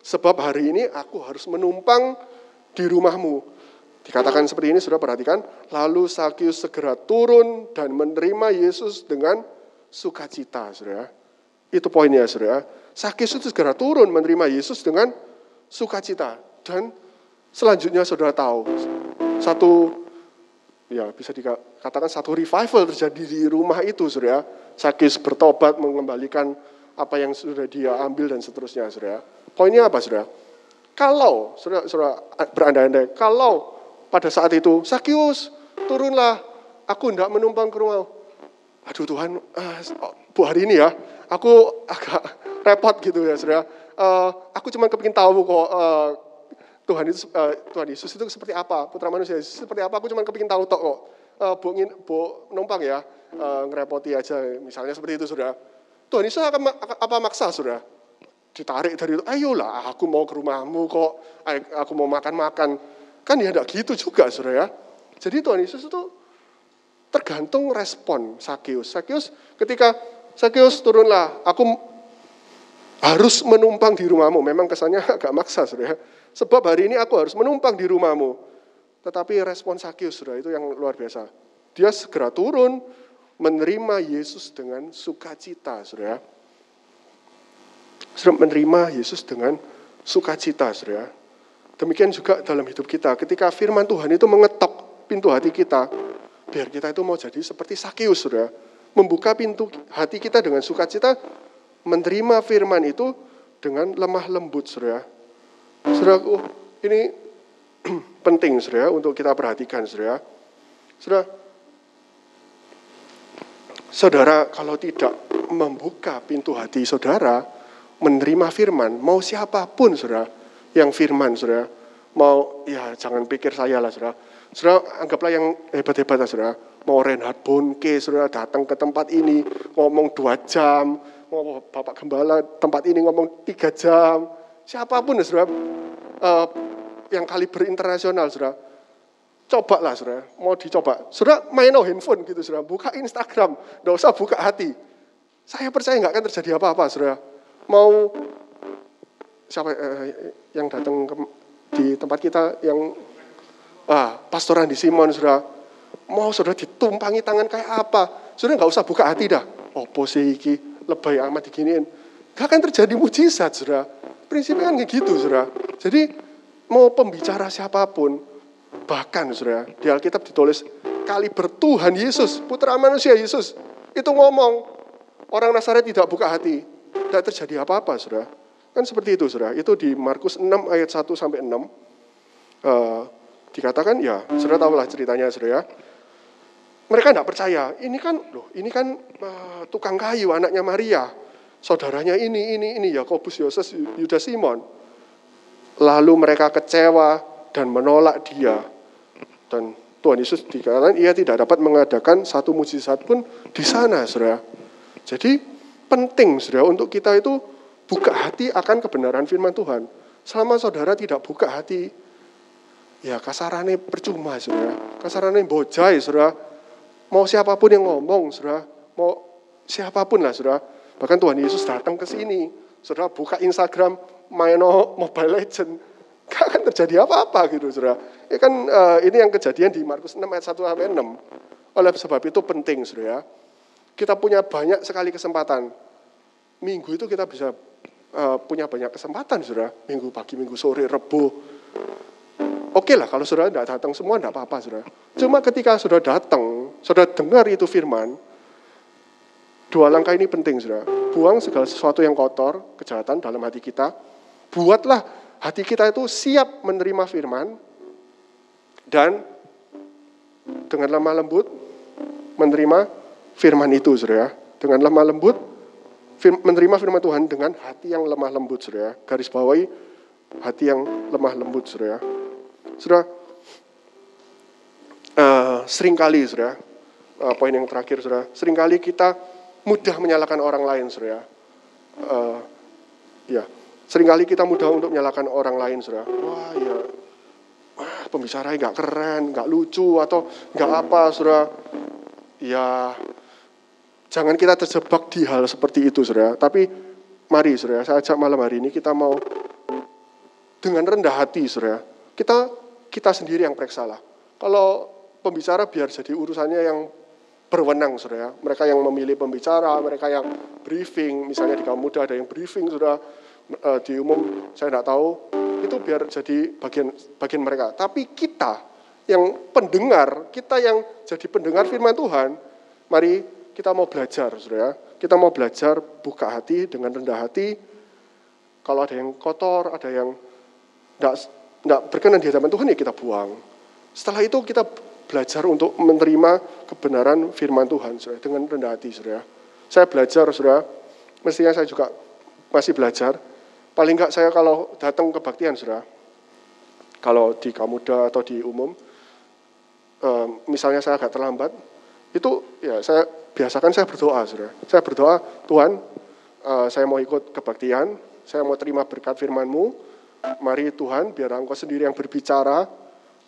Speaker 1: sebab hari ini aku harus menumpang di rumahmu. Dikatakan seperti ini sudah perhatikan. Lalu Sakyus segera turun dan menerima Yesus dengan sukacita, saudara. Itu poinnya, saudara. Sakis itu segera turun menerima Yesus dengan sukacita. Dan selanjutnya saudara tahu, satu, ya bisa dikatakan satu revival terjadi di rumah itu, saudara. Sakis bertobat mengembalikan apa yang sudah dia ambil dan seterusnya, saudara. Poinnya apa, saudara? Kalau, saudara, saudara berandai-andai, kalau pada saat itu, Sakius, turunlah, aku tidak menumpang ke rumah aduh Tuhan, uh, bu hari ini ya, aku agak [LAUGHS] repot gitu ya, saudara. Uh, aku cuma kepingin tahu kok uh, Tuhan itu uh, Tuhan Yesus itu seperti apa, putra manusia Yesus seperti apa. Aku cuma kepingin tahu tok kok. Uh, bu, bu numpang ya, uh, ngerepoti aja, misalnya seperti itu, saudara. Tuhan Yesus akan apa maksa, saudara? Ditarik dari itu, ayolah, aku mau ke rumahmu kok, aku mau makan-makan. Kan ya enggak gitu juga, saudara ya. Jadi Tuhan Yesus itu Tergantung respon Sakius. Sakius ketika Sakius turunlah, aku harus menumpang di rumahmu. Memang kesannya [LAUGHS] agak maksa, sudah. Sebab hari ini aku harus menumpang di rumahmu. Tetapi respon Sakius, sudah itu yang luar biasa. Dia segera turun, menerima Yesus dengan sukacita, sudah. Sudah menerima Yesus dengan sukacita, sudah. Demikian juga dalam hidup kita. Ketika firman Tuhan itu mengetok pintu hati kita, Biar kita itu mau jadi seperti Sakius, saudara. Membuka pintu hati kita dengan sukacita, menerima firman itu dengan lemah lembut, saudara. Saudara, oh, ini [CLEARS THROAT] penting, saudara, untuk kita perhatikan, saudara. Saudara, saudara kalau tidak membuka pintu hati saudara, menerima firman, mau siapa pun, saudara, yang firman, saudara, mau, ya jangan pikir saya lah, saudara, Saudara, anggaplah yang hebat-hebat saudara. Mau Reinhard Bonke, saudara datang ke tempat ini, ngomong dua jam, mau Bapak Gembala tempat ini ngomong tiga jam, siapa pun saudara, uh, yang kaliber internasional coba lah saudara, mau dicoba. Saudara main no handphone gitu saudara, buka Instagram, nggak usah buka hati. Saya percaya nggak akan terjadi apa-apa saudara. Mau siapa eh, yang datang ke, di tempat kita yang ah, pastoran di Simon saudara, mau saudara ditumpangi tangan kayak apa, saudara nggak usah buka hati dah. Opo sih iki lebay amat diginiin. Gak akan terjadi mujizat, saudara. Prinsipnya kan kayak gitu, saudara. Jadi mau pembicara siapa pun, bahkan saudara, di Alkitab ditulis kali bertuhan Yesus, putra manusia Yesus, itu ngomong, orang Nazaret tidak buka hati, tidak terjadi apa-apa, saudara. Kan seperti itu, saudara. Itu di Markus 6 ayat 1 sampai 6. Uh, dikatakan ya, saudara tahu lah ceritanya, saudara. Ya mereka tidak percaya. Ini kan, loh, ini kan uh, tukang kayu, anaknya Maria. Saudaranya ini, ini, ini, Yakobus, Yoses, Yudas Simon. Lalu mereka kecewa dan menolak dia. Dan Tuhan Yesus dikatakan ia tidak dapat mengadakan satu mujizat pun di sana, saudara. Jadi penting, saudara, untuk kita itu buka hati akan kebenaran firman Tuhan. Selama saudara tidak buka hati, ya kasarannya percuma, saudara. Kasarannya bojai, saudara Mau siapa pun yang ngomong, saudara. Mau siapa pun lah, saudara. Bahkan Tuhan Yesus datang ke sini. Saudara buka Instagram, main Mobile Legend. Gak akan terjadi apa-apa gitu, saudara. Ya kan uh, ini yang kejadian di Markus 6 ayat 1 sampai 6. Oleh sebab itu penting, saudara. Kita punya banyak sekali kesempatan. Minggu itu kita bisa uh, punya banyak kesempatan, saudara. Minggu pagi, minggu sore, rebu. Oke okay lah kalau saudara tidak datang semua tidak apa-apa saudara. Cuma ketika saudara datang, saudara dengar itu firman, dua langkah ini penting saudara. Buang segala sesuatu yang kotor, kejahatan dalam hati kita. Buatlah hati kita itu siap menerima firman dan dengan lemah lembut menerima firman itu saudara. Dengan lemah lembut menerima firman Tuhan dengan hati yang lemah lembut saudara. Garis bawahi hati yang lemah lembut saudara. Sudah uh, sering kali sudah uh, poin yang terakhir sudah sering kali kita mudah menyalahkan orang lain sudah uh, ya. Seringkali kita mudah untuk menyalahkan orang lain sudah wah ya. Wah pembicaranya nggak keren nggak lucu atau nggak apa sudah ya jangan kita terjebak di hal seperti itu sudah tapi mari sudah saya ajak malam hari ini kita mau dengan rendah hati sudah kita kita sendiri yang periksalah. Kalau pembicara biar jadi urusannya yang berwenang, saudara. Mereka yang memilih pembicara, mereka yang briefing, misalnya di kaum muda ada yang briefing, sudah eh, di umum saya tidak tahu, itu biar jadi bagian bagian mereka. Tapi kita yang pendengar, kita yang jadi pendengar firman Tuhan, mari kita mau belajar, saudara. Kita mau belajar buka hati dengan rendah hati. Kalau ada yang kotor, ada yang tidak berkenan di hadapan Tuhan ya kita buang. Setelah itu kita belajar untuk menerima kebenaran firman Tuhan saudara, dengan rendah hati saudara. Saya belajar saudara, mestinya saya juga masih belajar. Paling enggak saya kalau datang ke baktian saudara, kalau di Kamuda atau di umum, um, misalnya saya agak terlambat, itu ya saya biasakan saya berdoa saudara. Saya berdoa, Tuhan uh, saya mau ikut kebaktian, saya mau terima berkat firman-Mu, Mari Tuhan, biar Engkau sendiri yang berbicara.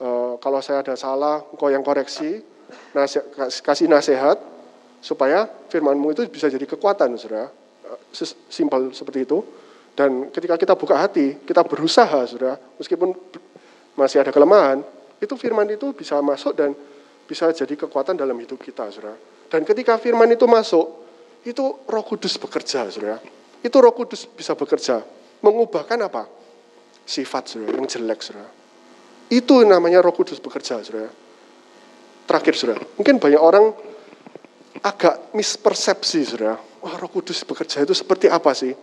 Speaker 1: Uh, kalau saya ada salah, Engkau yang koreksi, nasi, kasih nasihat, supaya firmanmu itu bisa jadi kekuatan, saudara. Uh, simpel seperti itu. Dan ketika kita buka hati, kita berusaha, saudara, meskipun masih ada kelemahan, itu firman itu bisa masuk dan bisa jadi kekuatan dalam hidup kita, saudara. Dan ketika firman itu masuk, itu roh kudus bekerja, saudara. Itu roh kudus bisa bekerja. Mengubahkan apa? sifat saudara, yang jelek saudara. Itu namanya roh kudus bekerja saudara. Terakhir saudara, mungkin banyak orang agak mispersepsi saudara. Wah roh kudus bekerja itu seperti apa sih?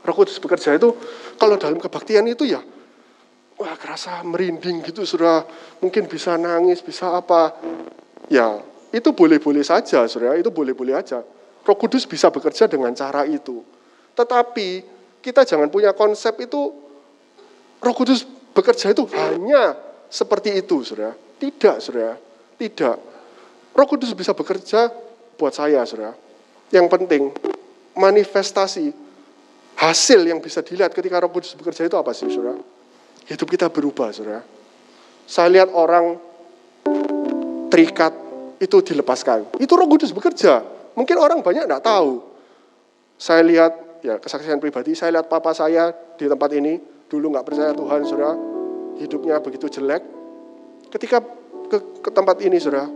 Speaker 1: Roh kudus bekerja itu kalau dalam kebaktian itu ya wah kerasa merinding gitu saudara. Mungkin bisa nangis, bisa apa. Ya itu boleh-boleh saja saudara, itu boleh-boleh aja. Roh kudus bisa bekerja dengan cara itu. Tetapi kita jangan punya konsep itu Roh Kudus bekerja itu hanya seperti itu, saudara. Tidak, saudara. Tidak. Roh Kudus bisa bekerja buat saya, saudara. Yang penting, manifestasi hasil yang bisa dilihat ketika Roh Kudus bekerja itu apa sih, Saudara? Hidup kita berubah, Saudara. Saya lihat orang terikat itu dilepaskan. Itu Roh Kudus bekerja. Mungkin orang banyak tidak tahu. Saya lihat ya kesaksian pribadi, saya lihat papa saya di tempat ini dulu nggak percaya Tuhan, saudara, hidupnya begitu jelek. Ketika ke, ke tempat ini, saudara,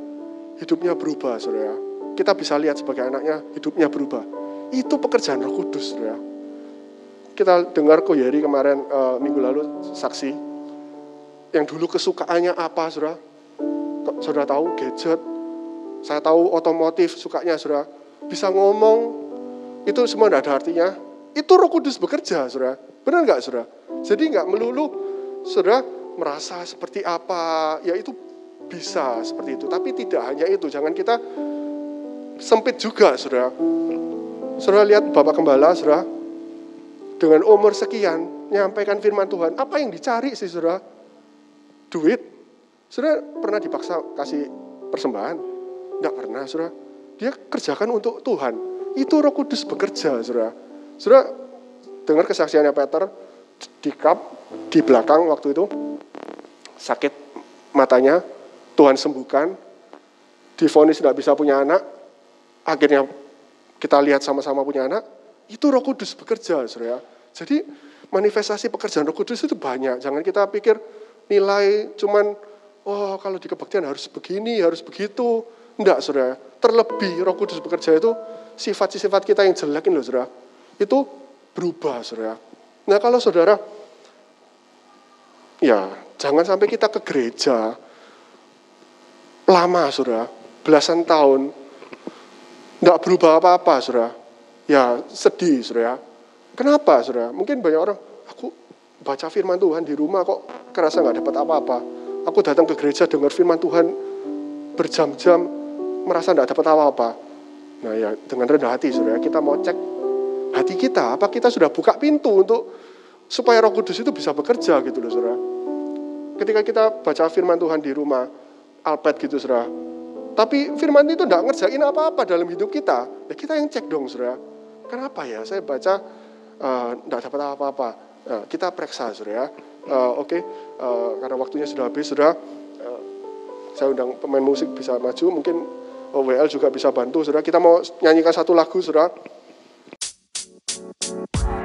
Speaker 1: hidupnya berubah, saudara. Kita bisa lihat sebagai anaknya hidupnya berubah. Itu pekerjaan Roh Kudus, saudara. Kita dengar Koyeri kemarin uh, minggu lalu saksi yang dulu kesukaannya apa, saudara? Saudara tahu gadget, saya tahu otomotif sukanya, saudara. Bisa ngomong, itu semua tidak ada artinya. Itu Roh Kudus bekerja, saudara. Benar nggak, saudara? Jadi nggak melulu, saudara merasa seperti apa, ya itu bisa seperti itu. Tapi tidak hanya itu, jangan kita sempit juga, saudara. Saudara lihat Bapak Gembala, saudara, dengan umur sekian, menyampaikan firman Tuhan, apa yang dicari sih, saudara? Duit. Saudara pernah dipaksa kasih persembahan? Tidak pernah, saudara. Dia kerjakan untuk Tuhan itu roh kudus bekerja, saudara. Saudara, dengar kesaksiannya Peter, di kap, di belakang waktu itu, sakit matanya, Tuhan sembuhkan, difonis tidak bisa punya anak, akhirnya kita lihat sama-sama punya anak, itu roh kudus bekerja, saudara. Jadi manifestasi pekerjaan roh kudus itu banyak. Jangan kita pikir nilai cuman, oh kalau di kebaktian harus begini, harus begitu. Enggak, saudara. Terlebih roh kudus bekerja itu sifat-sifat kita yang jelek loh saudara, itu berubah saudara. Nah kalau saudara, ya jangan sampai kita ke gereja lama saudara, belasan tahun, nggak berubah apa-apa saudara. Ya sedih saudara. Kenapa saudara? Mungkin banyak orang, aku baca firman Tuhan di rumah kok kerasa nggak dapat apa-apa. Aku datang ke gereja dengar firman Tuhan berjam-jam merasa nggak dapat apa-apa. Nah ya dengan rendah hati saudara kita mau cek hati kita. Apa kita sudah buka pintu untuk supaya roh kudus itu bisa bekerja gitu loh saudara. Ketika kita baca firman Tuhan di rumah, alpet gitu saudara. Tapi firman itu tidak ngerjain apa-apa dalam hidup kita. Ya kita yang cek dong saudara. Kenapa ya saya baca tidak uh, dapat apa-apa. Nah, kita periksa saudara. Uh, Oke, okay. uh, karena waktunya sudah habis saudara. Uh, saya undang pemain musik bisa maju mungkin WL juga bisa bantu, saudara. Kita mau nyanyikan satu lagu, saudara. Wow.